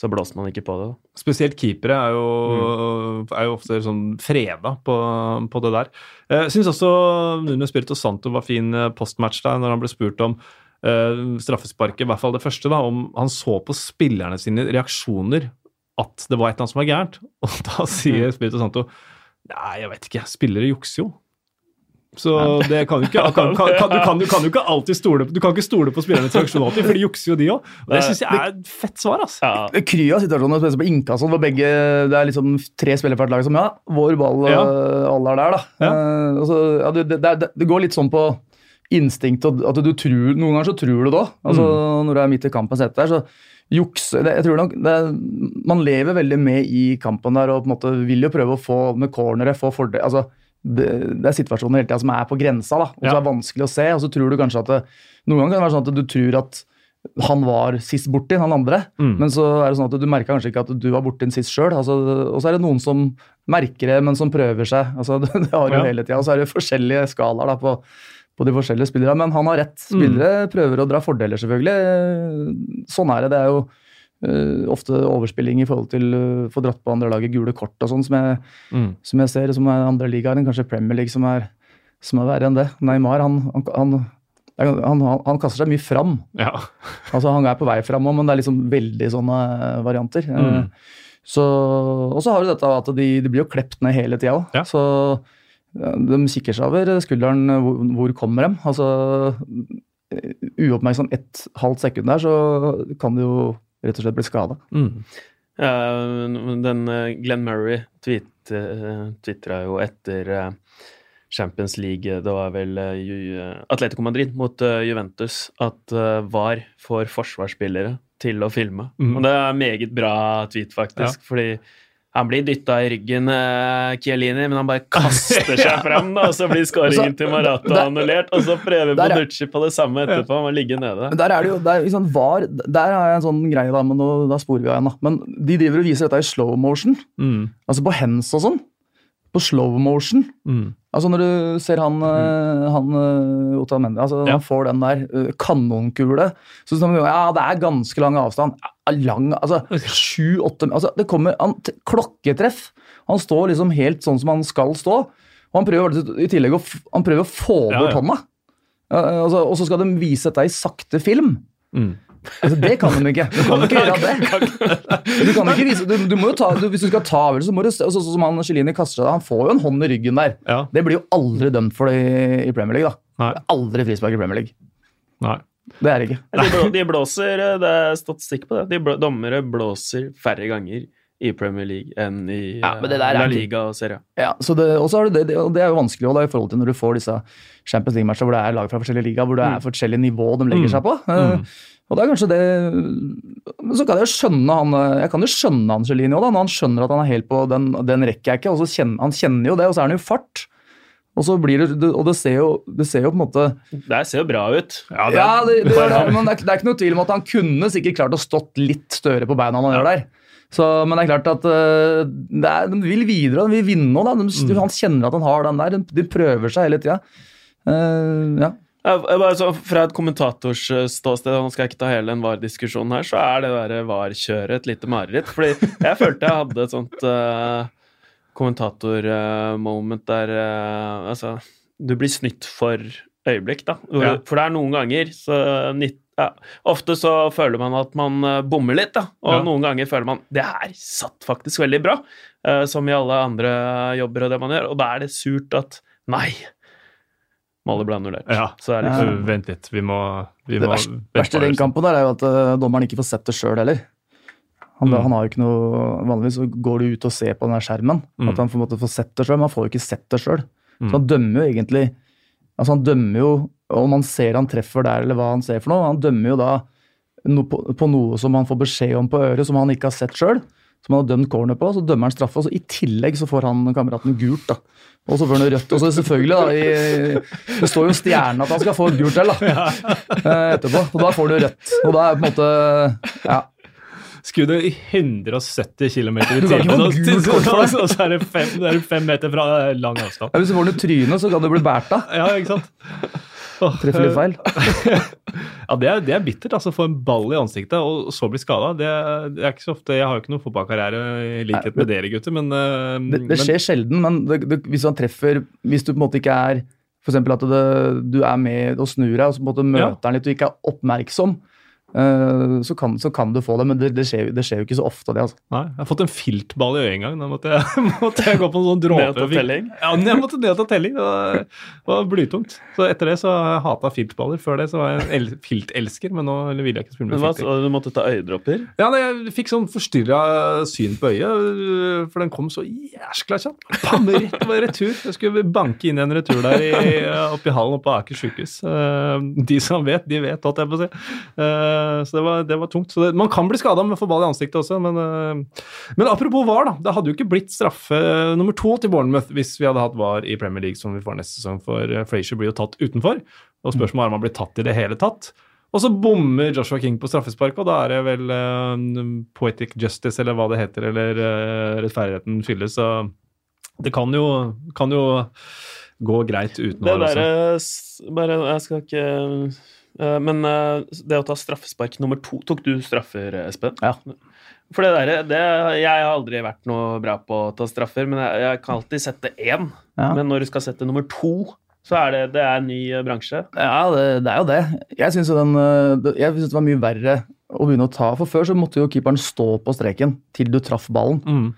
så blåser man ikke på det. Spesielt keepere er jo, er jo ofte sånn freda på, på det der. Jeg syns også Nuno Spirito Santo var fin eh, postmatch da, når han ble spurt om uh, straffesparket, i hvert fall det første, da, om han så på spillerne sine reaksjoner at det var et eller annet som var gærent. Og da sier Spirito Santo Nei, jeg vet ikke, spillere jukser jo. Så det kan du ikke kan, kan, kan, du, kan, du kan jo ikke alltid stole på Du kan ikke stole på spillernes reaksjon alltid, for de jukser jo, de òg. Det syns jeg er et fett svar, altså. Ja, Kry av situasjoner, spesielt på Inkasso, hvor begge Det er liksom tre spillere fra et lag som Ja, vår ball, Ja. alle er der, da. Ja. Uh, altså, ja, det, det, det, det går litt sånn på instinkt og at du tror Noen ganger så tror du det òg. Altså, Når du er midt i kampen hete der, så jukse det, Jeg tror nok det, Man lever veldig med i kampen der og på en måte vil jo prøve å få med cornere, få fordel altså, det, det er situasjoner hele tida som er på grensa, da, og Ja. som er vanskelig å se. og så tror du kanskje at det, Noen ganger kan det være sånn at du tror at han var sist borti, han andre. Mm. Men så er det sånn at du merka kanskje ikke at du var borti den sist sjøl. Altså, og så er det noen som merker det, men som prøver seg. Altså, det, det har du Ja. hele tida. Og så er det forskjellige skalaer da, på, på de forskjellige spillerne. Men han har rett. Spillere prøver å dra fordeler, selvfølgelig. Sånn er det. Det er jo øh, ofte overspilling i forhold til å få dratt på andre laget gule kort og sånn, som, Mm. som jeg ser som er andre ligaer enn kanskje Premier League, som er, som er verre enn det. Neymar, han, han, han han, kaster seg mye fram. Ja. Altså Han er på vei fram òg, men det er liksom veldig sånne varianter. Eh, Mm. Så, og så har du dette at de, de blir jo klept ned hele tida òg. Ja. Så de kikker seg over skulderen. Hvor, hvor kommer de? Altså, eh, uoppmerksom ett halvt sekund der, så kan det jo rett og slett ble skada. Mm. Uh, den eh, Glenn Murray tweet, uh, twitra jo etter uh, Champions League, det var vel eh, Atletico Madrid mot eh, Juventus, at eh, VAR får forsvarsspillere til å filme. Mm. Og det er meget bra tweet, faktisk, fordi han blir dytta i ryggen, uh, Chiellini, men han bare kaster seg frem, da, og så blir skåringen til Marata Der- annullert, og så prøver er- Bonucci på det samme etterpå, han må ligge nede. Men der er det jo, der, liksom, var, der har jeg en sånn greie, da, men nå, da sporer vi av igjen. da. Men de driver og viser dette i slow motion, Mm. altså på hands og sånn. På slow motion. Mm. Altså Når du ser han, mm. han eh, Otamendi, altså Ja. han får den der eh, kanonkule Så sånn, ja, det er ganske lang avstand. Lang, altså Sju-åtte altså, Det kommer han, klokketreff. Han står liksom helt sånn som han skal stå. Og han prøver i tillegg å, han prøver å få bort ja. hånda. Ja, altså, og så skal de vise dette i sakte film. Mm. Altså, det kan de ikke. Du kan ikke gjøre det. Du kan ikke vise, du, du må jo ta, du, hvis du skal ta avgjørelse, så må du se- Sånn som han Cellini kaster seg, han får jo en hånd i ryggen der. Ja. Det blir jo aldri dømt for det i, Premier League. da. Nei. Det er aldri frispark i Premier League. Nei. Det er det ikke. De, blå, de blåser, eh, det er statistikk på det, de blå, dommere blåser færre ganger i Premier League enn i Ja, men det eh, der er La Liga og Serie Ja, så det, er det, det, det er jo vanskelig også, da, i forhold til når du får disse Champions League-matcher hvor det er lag fra forskjellige ligaer, hvor det er forskjellig nivå de legger Mm. seg på. Mm. Mm. Og det er kanskje det Men så kan jeg skjønne han eh, Jeg kan jo skjønne Angelini òg, når han skjønner at han er helt på den, den rekker jeg ikke. og så kjenner, Han kjenner jo det, og så er han jo fart. Og så blir det, og det ser, jo, det ser jo på en måte Det ser jo bra ut. Ja, det Ja, det, det, det, men det er, det er ikke noe tvil om at han kunne sikkert klart å stått litt større på beina enn han gjør der. Så, men det er klart at uh, det er, de vil videre, de vil vinne òg. Mm. Han kjenner at han har den der. De, prøver seg hele tida. ja. Ja, bare så Fra et kommentators ståsted, nå skal jeg ikke ta hele den VAR-diskusjonen her, så er det der VAR-kjøret et lite mareritt. Fordi jeg følte jeg hadde et sånt uh, kommentator-moment der uh, Altså, du blir snytt for øyeblikk, da. Ja. For det er noen ganger så ja, Ofte så føler man at man eh, bommer litt, da. Og Ja. noen ganger føler man det her satt faktisk veldig bra. uh, som i alle andre jobber og det man gjør, og da er det surt at nei, målet ble annullert. Ja. Så er liksom ja. Vent litt, vi må, vi Det må verste, verste i den kampen der er jo at eh, dommeren ikke får sett det sjøl heller. Han, Mm. han har jo ikke noe, Vanligvis så går du ut og ser på den skjermen. Mm. At han på en måte får sett det sjøl, men han får jo ikke sett det sjøl. Mm. Så han dømmer jo egentlig altså Han dømmer jo om han ser han treffer der, eller hva han ser for noe. Han dømmer jo da no, på, på noe som han får beskjed om på øret, som han ikke har sett sjøl. Som han har dømt corner på, så dømmer han straffe. og så I tillegg så får han kameraten gult. da. Og så får han rødt. Og så selvfølgelig, da, i, det står jo stjernen at han skal få et gult til da, eh, etterpå. Og da får du rødt. Og da er på en måte Ja. Skulle du i 170 km i timen, og, det. så er det fem, det er fem meter fra lang avstand. Ja, Hvis du får den i trynet, så kan du bli båret av. Ja, ikke sant? Treffer litt feil. Ja, det er, det er bittert. altså Få en ball i ansiktet og så bli skada. Det, det er ikke så ofte Jeg har jo ikke noen fotballkarriere i likhet med dere, gutter, men, eh, Det, det skjer sjelden, men det, det, hvis han treffer Hvis du på en måte ikke er eksempel at du er med og snur deg, og så på en måte møter Ja. han litt og ikke er oppmerksom, så, kan, så kan du få det. Men det, det, skjer, det skjer jo ikke så ofte, det. altså. Nei, jeg har fått en filtball i øyet en gang. Da måtte jeg, måtte jeg gå på en sånn dråpe. Ned til telling? Ja, jeg måtte ned til telling. Det var, var blytungt. Så etter det så har jeg hata filtballer. Før det så var jeg en el filtelsker, men nå ville jeg ikke spille med filter. så du måtte ta øyedråper? Ja, nei, jeg fikk sånn forstyrra syn på øyet, for den kom så jæskla kjapt. Bam, rett på retur. Jeg skulle banke inn en retur der i, oppe i hallen oppe på Aker sykehus. Eh, De som vet, de vet, holdt jeg på å si. Eh, Så det var, det var tungt. Så det, man kan bli skada med å få ball i ansiktet også, men, eh, men apropos VAR, da. Det hadde jo ikke blitt straffe nummer to til Bournemouth hvis vi hadde hatt VAR i Premier League som vi får neste sesong, for eh, Frazier blir jo tatt utenfor. Og spørsmålet er om han blir tatt i det hele tatt. Og så bommer Joshua King på straffespark, og da er det vel uh, poetic justice, eller hva det heter, eller uh, rettferdigheten fylles. Så det kan jo, kan jo gå greit uten Det VAR også. derre Bare Jeg skal ikke eh, Men eh, det å ta straffespark nummer to Tok du straffer, Espen? Ja. For det der, det, Jeg har aldri vært noe bra på å ta straffer, men jeg, jeg kan alltid sette én. Ja. Men når du skal sette nummer to, så er det, det er en ny eh, bransje. Ja, det, det er jo det. Jeg syns synes det var mye verre å begynne å ta. For før så måtte jo keeperen stå på streken til du traff ballen. Mm.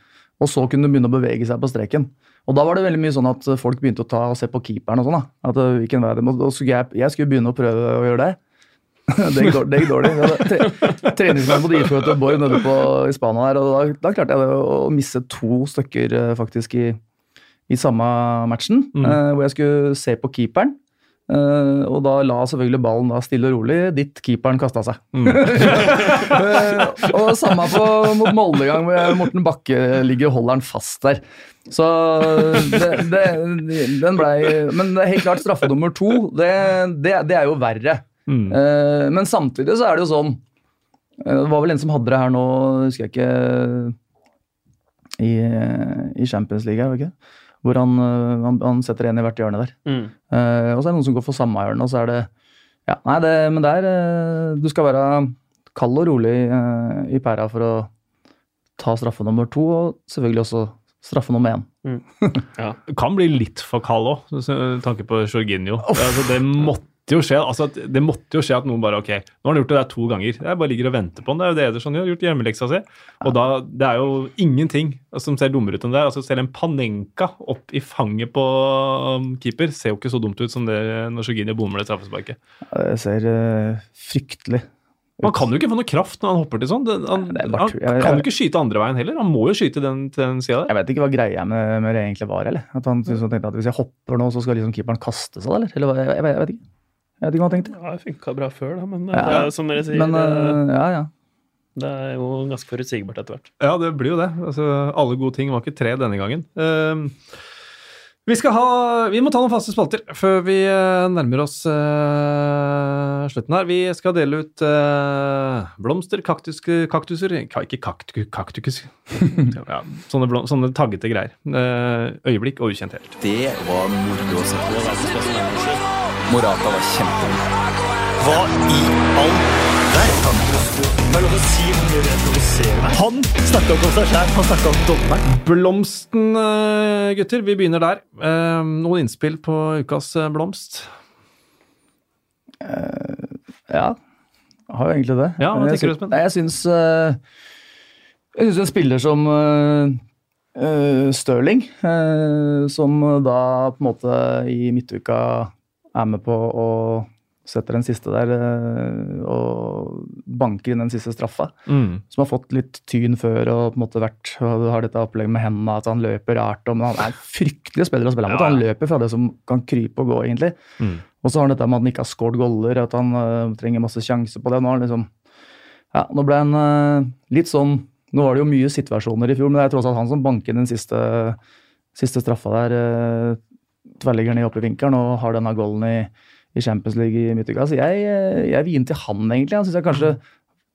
Og så kunne du begynne å bevege seg på streken. Og da var det veldig mye sånn at folk begynte å ta og se på keeperen og sånn. da. At uh, hvilken vei det må, skulle jeg, jeg skulle begynne å prøve å gjøre det. det gikk dårlig. Det gikk dårlig. Tre- treningsmann på IFØ Göteborg nede på, i Spania her, og da, da klarte jeg det å misse to stykker eh, faktisk i, i samme matchen. Mm. eh, hvor jeg skulle se på keeperen. Eh, og da la selvfølgelig ballen da stille og rolig dit keeperen kasta seg. Mm. uh, og samme på mot Molde gang, hvor Morten Bakke ligger og holder den fast der. Så det, det, den blei Men det er helt klart straffe nummer to, det, det, er jo verre. Mm. Uh, men samtidig så er det jo sånn Det var vel en som hadde det her nå, husker jeg ikke I, i Champions League, er det ikke? Hvor han, eh, han, han setter en i hvert hjørne der. Mm. Uh, og så er det noen som går for samme hjørne, og så er det Ja, nei, det, men det er eh, Du skal være kald og rolig uh, i pæra for å ta straffe nummer to, og selvfølgelig også straffe nummer én. Ja. kan bli litt for kald òg, med tanke på Jorginho. Altså, det måtte jo skje altså, det måtte jo skje at noen bare Ok, nå har han gjort det der to ganger. Jeg bare ligger og venter på han. Det er jo det Ederson gjør. Gjort hjemmeleksa si. Og da, det er jo ingenting som ser dummere ut enn det. Altså, selv en Panenka opp i fanget på um, keeper ser jo ikke så dumt ut som det når Jorginho bommer det straffesparket. Det ser uh, fryktelig Man kan jo ikke få noe kraft når han hopper til sånn. Han, han kan jo ikke skyte andre veien heller. Han må jo skyte den, til den sida der. Jeg vet ikke hva greia med, med det egentlig var, eller? At han liksom tenkte at hvis jeg hopper nå, så skal liksom keeperen kaste seg, eller? eller jeg, jeg, jeg vet ikke. Jeg vet ikke hva han tenkte. Ja, det funka bra før, da, men Ja. det er, som dere sier, Men eh, ja, ja. det er jo ganske forutsigbart etter hvert. Ja, det blir jo det. Altså, alle gode ting var ikke tre denne gangen. Uh, vi skal ha Vi må ta noen faste spalter før vi uh, nærmer oss uh, slutten her. Vi skal dele ut eh, blomster, kaktus, kaktuser ka, Ikke kaktus, kaktus. ja, sånne, blom, sånne taggete greier. Eh, øyeblikk og ukjent helt. Det var moro å se på. Morata var kjempegod. Hva i all verden? Er. Han snakka ikke om seg sjæl, han snakka om dommeren. Blomsten, eh, gutter. Vi begynner der. Eh, noen innspill på ukas eh, blomst? Ja, jeg har jo egentlig det. Ja, hva tenker du, Espen? Jeg syns Jeg syns en spiller som Stirling, eh, som da på en måte i midtuka er med på å setter den siste der eh, og banker inn den siste straffa. Mm. Som har fått litt tyn før og på en måte vært har dette opplegget med hendene, at han løper rart. Og, men han er en fryktelig spiller å spille mot. Ja. Han løper fra det som kan krype og gå, egentlig. Mm. Og så har han dette med at han ikke har scoret goller, at han uh, trenger masse sjanser på det. Nå liksom Ja, nå ble han uh, litt sånn Nå var det jo mye situasjoner i fjor, men det er tross alt han som banker den siste, siste straffa der. Uh, Tverrligger ned oppe i vinkelen og har denne golden i, i Champions League i midtuka. Så jeg, eh, jeg vil inn til han, egentlig. Han syns jeg kanskje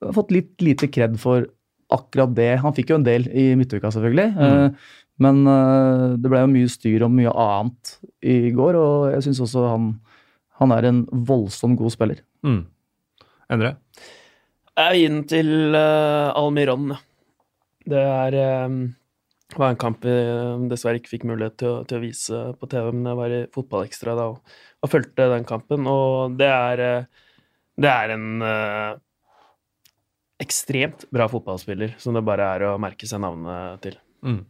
har fått litt lite kred for akkurat det. Han fikk jo en del i midtuka, selvfølgelig. Mm. Men eh, det ble jo mye styr om mye annet i går, og jeg syns også han, han er en voldsomt god spiller. Mm. Endre? Jeg er inn til uh, Almiron. Det er eh, var en kamp jeg dessverre ikke fikk mulighet til å, til å vise på TV, men jeg var i Fotballekstra da og, og fulgte den kampen, og det er eh, Det er en eh, ekstremt bra fotballspiller som det bare er å merke seg navnet til. Mm.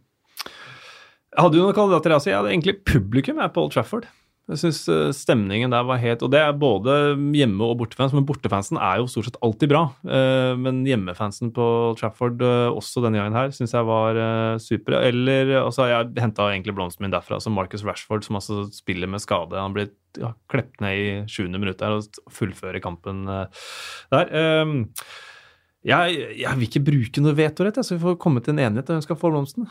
Jeg hadde jo noen kandidater, altså. Jeg hadde egentlig publikum jeg, på Old Trafford. Jeg syns stemningen der var helt Og det er både hjemme- og bortefans, men bortefansen er jo stort sett alltid bra. Eh, Men hjemmefansen på Trafford eh, også denne gangen her syns jeg var super. Eller altså, jeg henta egentlig blomsten min derfra, Altså Marcus Rashford, som altså spiller med skade. Han blir ja, klept ned i sjuende minutt der og fullfører kampen eh, der. Eh, Jeg, jeg vil ikke bruke noe vetorett, så vi får komme til en enighet om hvem skal få blomsten.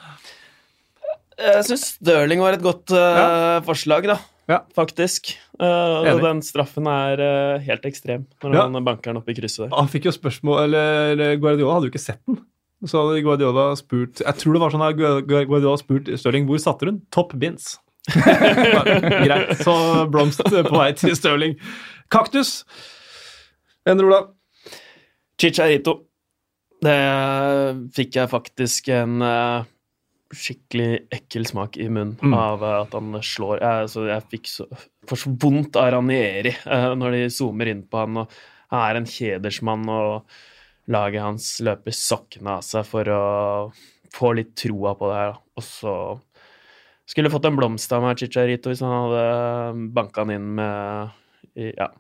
Jeg syns Stirling var et godt ja. forslag, da. Ja. Faktisk. Uh, og den straffen er uh, helt ekstrem når Ja. han banker den opp i krysset der. Han fikk jo spørsmål Eller Guardiola hadde jo ikke sett den. Så hadde Guardiola spurt Jeg tror det var sånn at Guardiola spurt Stirling hvor satte den? Top bins. Greit. Så blomst på vei til Stirling. Kaktus. Endre Ola. Chicharito. Det fikk jeg faktisk en eh, skikkelig ekkel smak i munnen Mm. av eh, at han slår jeg, altså, jeg fikk så, så vondt av Ranieri uh, når de zoomer inn på han. og Han er en kjedersmann, og laget hans løper sokkene av seg for å få litt troa på det her. Og så skulle fått en blomst av meg, Chicharito, hvis han hadde banka han inn med i, ja,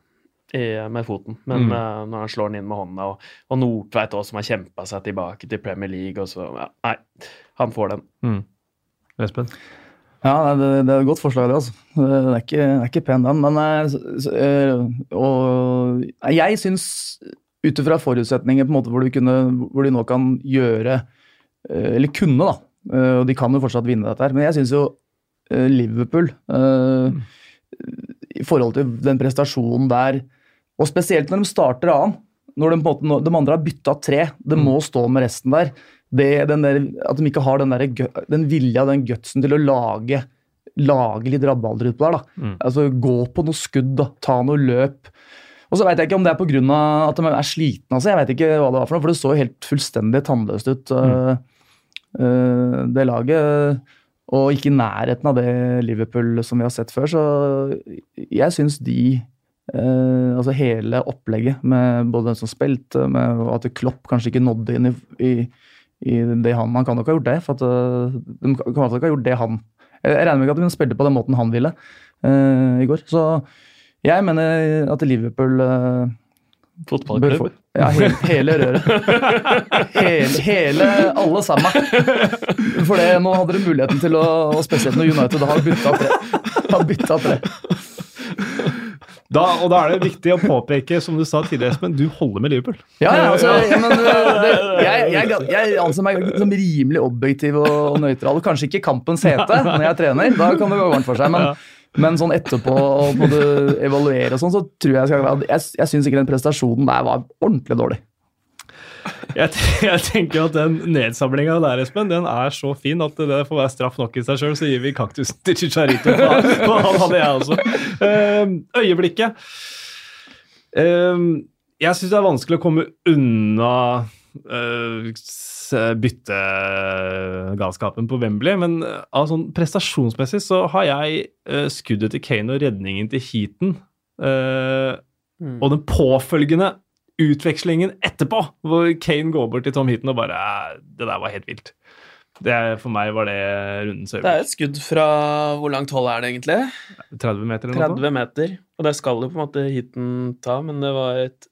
i, med foten. Men Mm. uh, når han slår den inn med hånda, og, og Nordtveit også, som har kjempa seg tilbake til Premier League, og så ja, Nei, han får den. Mm. Espen. Ja, det, det er et godt forslag, det. altså. Det er ikke, det er ikke pen, den. Men eh, og, jeg syns, ut ifra forutsetninger på en måte hvor, du kunne, hvor de nå kan gjøre Eller kunne, da. eh, Og de kan jo fortsatt vinne dette her. Men jeg syns jo Liverpool mm. I forhold til den prestasjonen der, og spesielt når de starter annen når de, måte, de andre har bytta tre, det må stå med resten der. Det, den der at de ikke har den, der, den vilja, den gutsen til å lage, lage litt rabalder utpå der. da. Mm. Altså Gå på noe skudd, da. ta noe løp. Og så veit jeg ikke om det er pga. at de er slitne. Altså. Jeg vet ikke hva det var for noe, for det så helt fullstendig tannløst ut, øh, uh, det laget. Og ikke i nærheten av det Liverpool som vi har sett før. Så jeg syns de eh, Altså hele opplegget med både den som spilte, med at Klopp kanskje ikke nådde inn i, i, i det han Han kan nok ha gjort det. for at uh, De kan nok ikke ha gjort det han Jeg regner med ikke at de spilte på den måten han ville uh, i går. Så jeg mener at Liverpool Fotballklubb. ja, hele, hele røret. Hele, hele, alle sammen. For det, nå hadde dere muligheten til å og Spesielt når United har bytta tre. Har bytta tre. Da, og da er det viktig å påpeke, som du sa tidligere, Espen, du holder med Liverpool. Ja, ja, altså, ja, men, øh, det, jeg, jeg, jeg anser meg som rimelig objektiv og, og nøytral. Kanskje ikke kampens hete når jeg trener, da kan det gå varmt for seg. Men, men sånn etterpå en evaluere og sånn, så tror jeg skal, jeg, jeg syns ikke den prestasjonen der var ordentlig dårlig. Jeg, jeg tenker at den nedsamlinga der, Espen, den er så fin at det får være straff nok i seg sjøl. Så gir vi kaktusen til Chicharito. For for han hadde jeg også. Ehm, øyeblikket. Ehm, jeg syns det er vanskelig å komme unna uh, byttegalskapen på Wembley, men eh, sånn prestasjonsmessig så har jeg eh, skuddet til Kane og redningen til Heaton. eh, Mm. og den påfølgende utvekslingen etterpå, hvor Kane går bort til Tom Heaton og bare "Eh, Det der var helt vilt. Det er, for meg var det rundens Det er et skudd fra Hvor langt hold er det egentlig? 30 meter eller noe 30 meter. Og det skal jo på en måte hiten ta, men det var et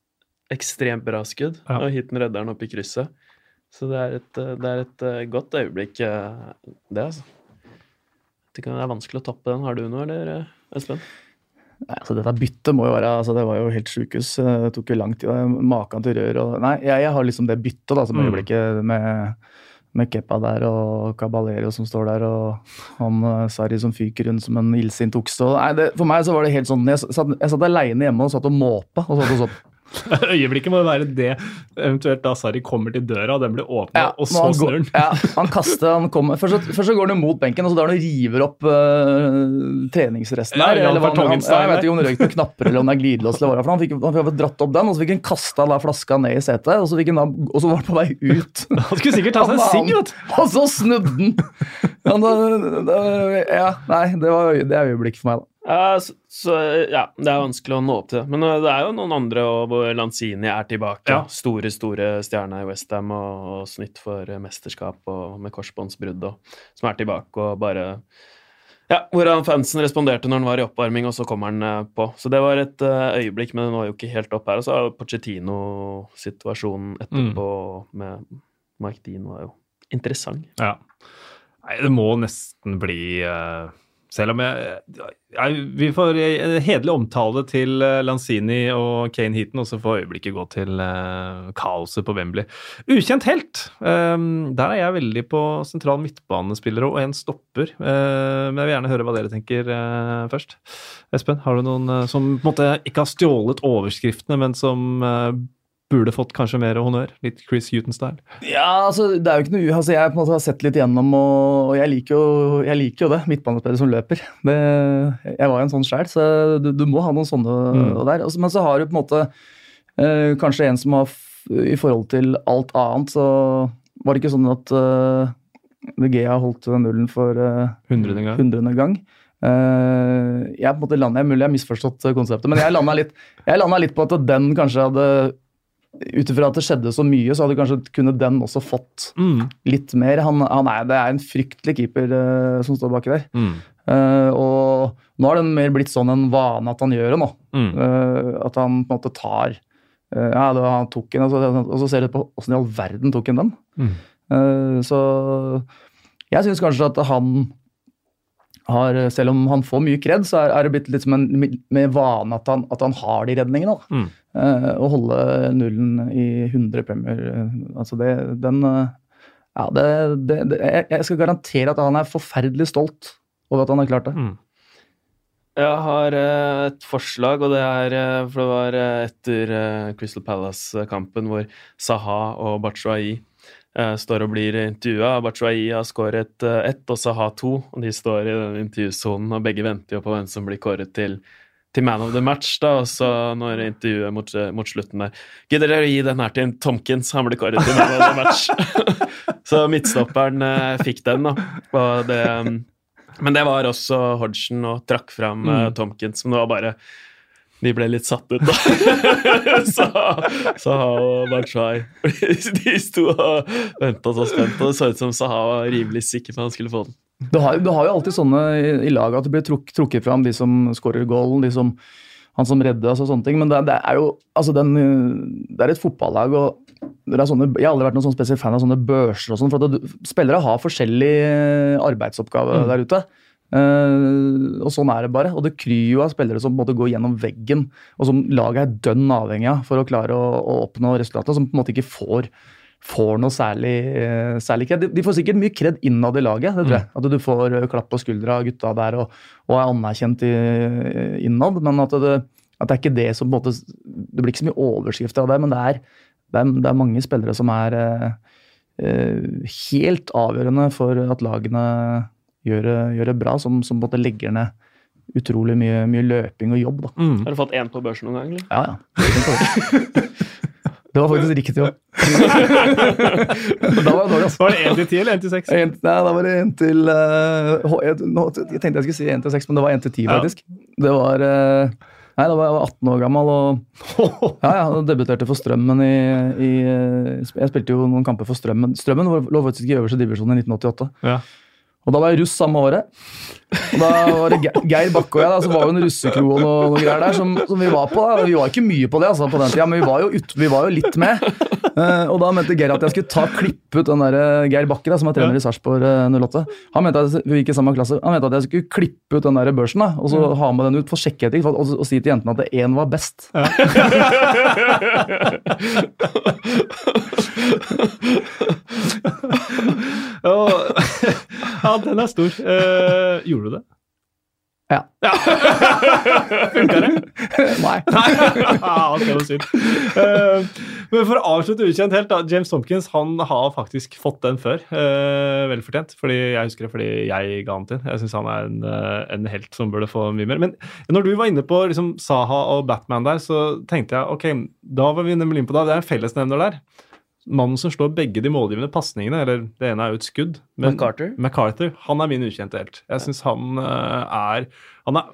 ekstremt bra skudd. Ja. Og hiten redder den opp i krysset. Så det er et, det er et eh, godt øyeblikk, eh, det, altså. Det er vanskelig å toppe den. Har du noe, eller, eh, Espen? Nei, altså Dette byttet må jo være altså Det var jo helt sjukehus. Det tok jo lang tid. Maken til rør og Nei, jeg, jeg har liksom det byttet da, som Mm. øyeblikket med, med Kepa der og Caballero som står der, og han sari Sarri som fyker rundt som en illsint okse. Nei, det, For meg så var det helt sånn Jeg satt, jeg satt aleine hjemme og satt og måpa. Og satt og så, Øyeblikket må være det, eventuelt da Sarri kommer til døra, og den blir åpna, og så han snur den. Ja, han kaster, han kommer først, så- først så går han mot benken, og så der han river opp uh, treningsresten Ja, ja, eller han- han- jeg vet ikke om det røyk noen knapper eller om det er glidelås. eller hva. Han fikk, han fikk dratt opp den, og så fikk han kasta da flaska ned i setet, og så, fikk han og så var han på vei ut. Han skulle sikkert ta seg en sigg, vet du. Og så snudde han! Ja, ja, nei, det, var, det er øyeblikk for meg, da. Ja, så, så ja, det er vanskelig å nå opp til det. Men uh, det er jo noen andre og Lanzini er tilbake. Ja. Store, store stjerne i Westham og, og snytt for eh, mesterskap og med korsbåndsbrudd og som er tilbake og bare Ja, hvordan fansen responderte når han var i oppvarming, og så kommer han uh, på. Så det var et øyeblikk, men den var jo ikke helt opp her. Og så er jo Pochettino-situasjonen etterpå med Mike Dean var jo interessant. Ja. Nei, det må nesten bli eh, Selv om jeg, jeg Vi får hederlig omtale til eh, Lanzini og Kane Heaton, og så får øyeblikket gå til uh, kaoset på Wembley. Ukjent helt. Um, der er jeg veldig på sentral midtbanespillere og en stopper. Uh, men jeg vil gjerne høre hva dere tenker uh, først. Espen, har du noen som på en måte ikke har stjålet overskriftene, men som burde fått kanskje mer honnør? Litt Chris Huton-style? Ja, altså, det er jo ikke noe altså, Jeg på en måte har sett litt gjennom, og, og jeg, liker jo, jeg liker jo det. Midtbanespillere som løper. Det, jeg var jo en sånn sjæl, så du, du må ha noen sånne Mm. der. Altså, men så har du på en måte eh, kanskje en som har I forhold til alt annet, så var det ikke sånn at uh, Gea holdt nullen for uh, Hundrede gang. hundrede gang. Uh, jeg på en måte lander, Mulig jeg har misforstått konseptet, men jeg landa litt, litt på at den kanskje hadde Ut ifra at det skjedde så mye, så hadde kanskje kunne den også fått Mm. litt mer. Han, han er, det er en fryktelig keeper uh, som står baki der. Mm. Uh, og nå har det mer blitt sånn en vane at han gjør det nå. Mm. Uh, at han på en måte tar Ja, det, han tok en, og så, og så ser du på åssen i all verden tok han den. Mm. Så jeg syns kanskje at han har, selv om han får mye kred, så er, er det blitt litt som en med vane at han, at han har de redningene. da. Eh, å holde nullen i 100 premier, eh, altså det, den eh, Ja, det, det, jeg, skal garantere at han er forferdelig stolt over at han har klart det. Mm. Jeg har et forslag, og det er For det var etter Crystal Palace-kampen hvor Saha og Batshuayi eh, står og blir intervjua. Batshuayi har skåret ett og Saha to, og de står i den intervjusonen, og begge venter jo på hvem som blir kåret til, til man of the match, da, og så når intervjuet mot, mot slutten der Gidder dere å gi den her til Tomkins? Han blir kåret til man of the match. så midtstopperen eh, fikk den, da. Og det mm, men det var også Hodgson og trakk fram eh, Tomkins, men det var bare De ble litt satt ut, da. så Saha og Banshay De sto og venta så spent, og det så ut som Saha var rimelig sikker på at han skulle få den. Du har, du har jo alltid sånne i, i laget at det blir truk, trukket fram de som skårer goalen, de som, han som redder oss og sånne ting. Men det, det er jo altså den, det er et fotballag, og det er sånne, jeg har aldri vært noen sånn spesiell fan av sånne børser og sånn. For at spillere har forskjellig arbeidsoppgave der ute. Uh, og sånn er det bare. Og det kryr jo av spillere som på en måte går gjennom veggen, og som laget er dønn avhengig av for å klare å, å oppnå resultatet, som på en måte ikke får får noe særlig, eh, særlig kred. De, de får sikkert mye kred innad i laget. det tror jeg. At du får eh, klapp på skuldra av gutta der og, og er anerkjent i, innad. Men at det, at det er ikke det som på en måte Det blir ikke så mye overskrifter av det, men det er, det er, det er mange spillere som er eh, eh, helt avgjørende for at lagene gjør gjør det bra, som, som på en måte legger ned utrolig mye, mye løping og jobb. Da. Mm. Har du fått én på børsen noen gang, eller? Ja, ja. Det var faktisk riktig òg. da var jeg dårlig, altså. Var det 1 til 10 eller 1 til 6? Nei, da var det en til eh, H- jeg, nå, jeg tenkte jeg skulle si 1 til 6, men det var 1 til 10, Ja. faktisk. Det var uh, Nei, da var jeg 18 år gammel og ja, ja, debuterte for Strømmen i, i Jeg spilte jo noen kamper for Strømmen. Strømmen lå faktisk i øverste divisjon i 1988. Ja. Og da var jeg russ samme året. Og da var det Geir Bakke og jeg, da, så var jo en russekro og noe, noe greier der som, som vi var på. da. Vi var ikke mye på det altså, på den tida, men vi var jo, ut, vi var jo litt med. Uh, og da mente Geir at jeg skulle ta klippe ut den der eh, Geir Bakke, da, som er trener i Sarpsborg eh, 08. Han mente at vi gikk i samme klasse. Han mente at jeg skulle klippe ut den der børsen da, og så ha med den ut for sjekkheting og, og, og si til jentene at én var best. Ja. ja, den er stor. Uh, gjorde du det? Ja. Funka det? Nei. ah, det var synd. Eh, men for å avslutte ukjent helt, da. James Tompkins han har faktisk fått den før. Uh, Velfortjent. fordi Jeg husker det fordi jeg ga han til. Jeg syns han er en, eh, en helt som burde få mye mer. Men når du var inne på liksom, Saha og Batman der, så tenkte jeg ok, da var vi nemlig inne på det. Det er en fellesnevner der. Mannen som slår begge de målgivende pasningene, eller det ene er jo et skudd men- MacArthur? MacArthur, han er min ukjente helt. Jeg syns han eh, er Han er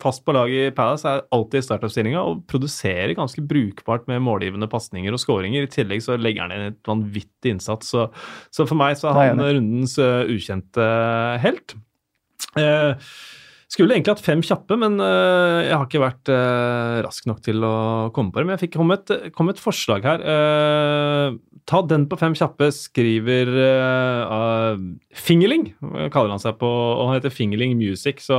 fast på laget i Palace, er alltid i startoppstillinga og produserer ganske brukbart med målgivende pasninger og skåringer. I tillegg så legger han inn et vanvittig innsats. Så, så for meg så er han rundens eh, ukjente helt. Eh, skulle egentlig hatt fem kjappe, men eh, jeg har ikke vært eh, rask nok til å komme på det. Men jeg fikk kom et, kom et forslag her. Eh, ta den på fem kjappe, skriver Fingerling, kaller han seg på. Og han heter Fingerling Music, så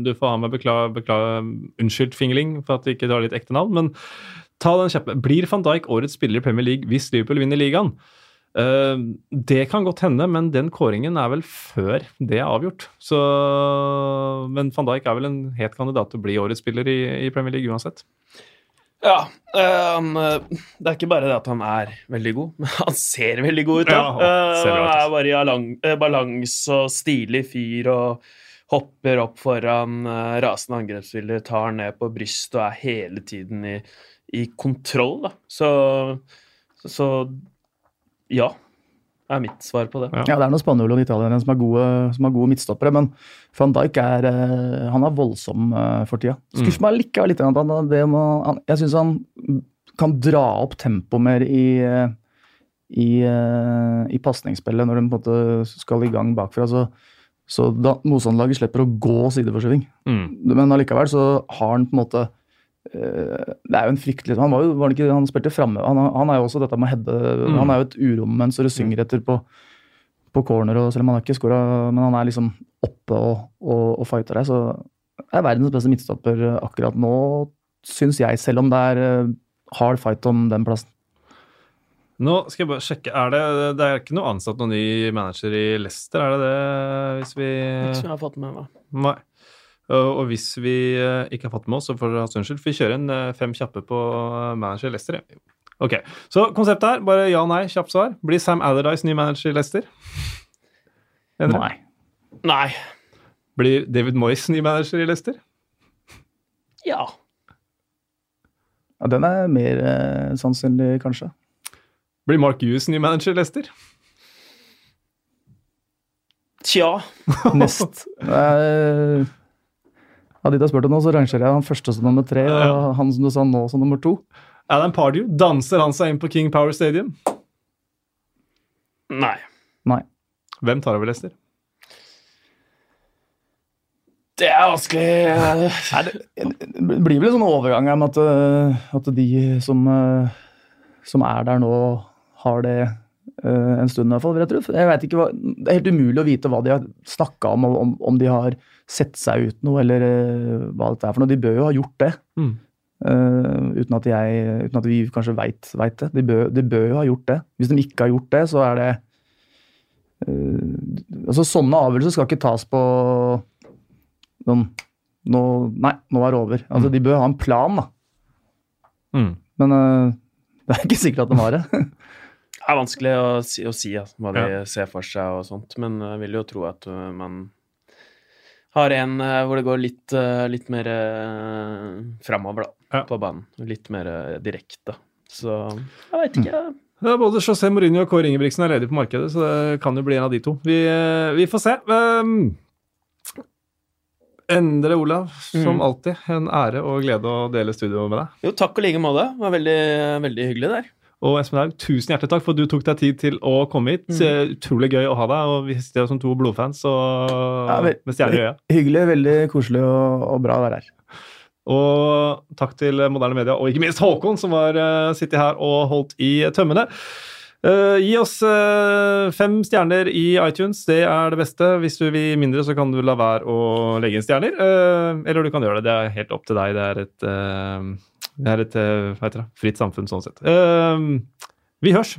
du får ha meg beklage, bekla, Unnskyld, Fingerling, for at du ikke tar ditt ekte navn. Men ta den kjappe. Blir van Dijk årets spiller i Premier League hvis Liverpool vinner ligaen? Eh, det kan godt hende, men den kåringen er vel før det er avgjort. Så, men van Dijk er vel en het kandidat til å bli årets spiller i, i Premier League uansett. Ja. Um, det er ikke bare det at han er veldig god, men han ser veldig god ut. Da. Ja, han ut, han er altså. bare i alang- balanse og stilig fyr og hopper opp foran rasende angrepsspiller, tar ned på brystet og er hele tiden i, i kontroll. Da. Så, så, så ja, er mitt svar på det. Ja. Ja, det er noen spanjoler og italienere som er som er gode midtstoppere, men van Dijk er, eh, han er voldsom eh, for tida. Skuffer meg likevel litt. det må, han, jeg syns han kan dra opp tempoet mer i, eh, i, i pasningsspillet når de på en måte skal i gang bakfra. Så, så da motstanderlaget slipper å gå sideforskyving. Mm. Men allikevel så har han på en måte Det er jo en fryktelig Han var jo, var ikke, han spilte framme. Han, han er jo også dette med å heade Mm. Han er jo et urommens og synger etter på, på corner, og selv om han har ikke skåra, men han er liksom oppe og, og, og fighter der. Så er verdens beste midtstopper akkurat nå, syns jeg, selv om det er eh, hard fight om den plassen. Nå skal jeg bare sjekke. Er det, det er ikke noe ansatt noen ny manager i Leicester, er det det? Hvis vi Ikke som jeg har fått med meg. Nei. Og, og hvis vi eh, ikke har fått med oss, så får dere ha unnskyld. For vi kjører en eh, fem kjappe på eh, manager Leicester. Ok, Så konseptet her, bare ja nei, kjapt svar. Blir Sam Allardyce ny manager i Leicester? Nei. Nei. Blir David Moyes ny manager i Leicester? Ja. Ja, den er mer eh, sannsynlig, kanskje. Blir Mark Hughes ny manager i Leicester? Tja. Nest. Eh, Av de du har spurt om nå, så rangerer jeg han første som nummer tre, og han som du sa nå som nummer to. Alan Pardew, danser han seg inn på King Power Stadium? Nei. Nei. Hvem tar over Lester? Det er vanskelig. Det, det blir vel en sånn overgang her med at, eh, at de som, eh, som er der nå, har det eh, en stund i hvert fall. Jeg, jeg vet ikke hva, Det er helt umulig å vite hva de har snakka om, om, om de har sett seg ut noe, eller eh, hva dette er for noe. De bør jo ha gjort det. Mm. Uh, uten, at jeg, uten at vi kanskje veit det. De bør, de bør jo ha gjort det. Hvis de ikke har gjort det, så er det uh, altså Sånne avgjørelser skal ikke tas på noen nå, Nei, nå er det over. Altså, De bør ha en plan, da. Mm. Men uh, det er ikke sikkert at de har det. Det er vanskelig å si, å si altså, hva de Ja. ser for seg og sånt, men jeg vil jo tro at uh, man har en uh, hvor det går litt, uh, litt mer uh, framover, da, Ja. på banen. Litt mer direkte. Så jeg veit ikke. Ja, både José Mourinho og Kåre Ingebrigtsen er ledige på markedet, så det kan jo bli en av de to. Vi, eh, vi får se. Um, Endre, Olav. Som Mm. alltid, en ære og glede å dele studio med deg. Jo, takk og like måte. Det var veldig, veldig hyggelig der. Og Espen Haug, tusen hjertelig takk for at du tok deg tid til å komme hit. Mm. Utrolig gøy å ha deg, og vi sitter jo som to blodfans og Ja, vel- med stjerner i øya. Hyggelig, veldig koselig og, og bra å være her. Og takk til Moderne Media, og ikke minst Håkon, som har uh, sittet her og holdt i tømmene. Uh, gi oss uh, fem stjerner i iTunes, det er det beste. Hvis du vil mindre, så kan du la være å legge inn stjerner. Eller du kan gjøre det. Det er helt opp til deg. Det er et, det er et eh, hva heter det? fritt samfunn sånn sett. Eh, vi hørs.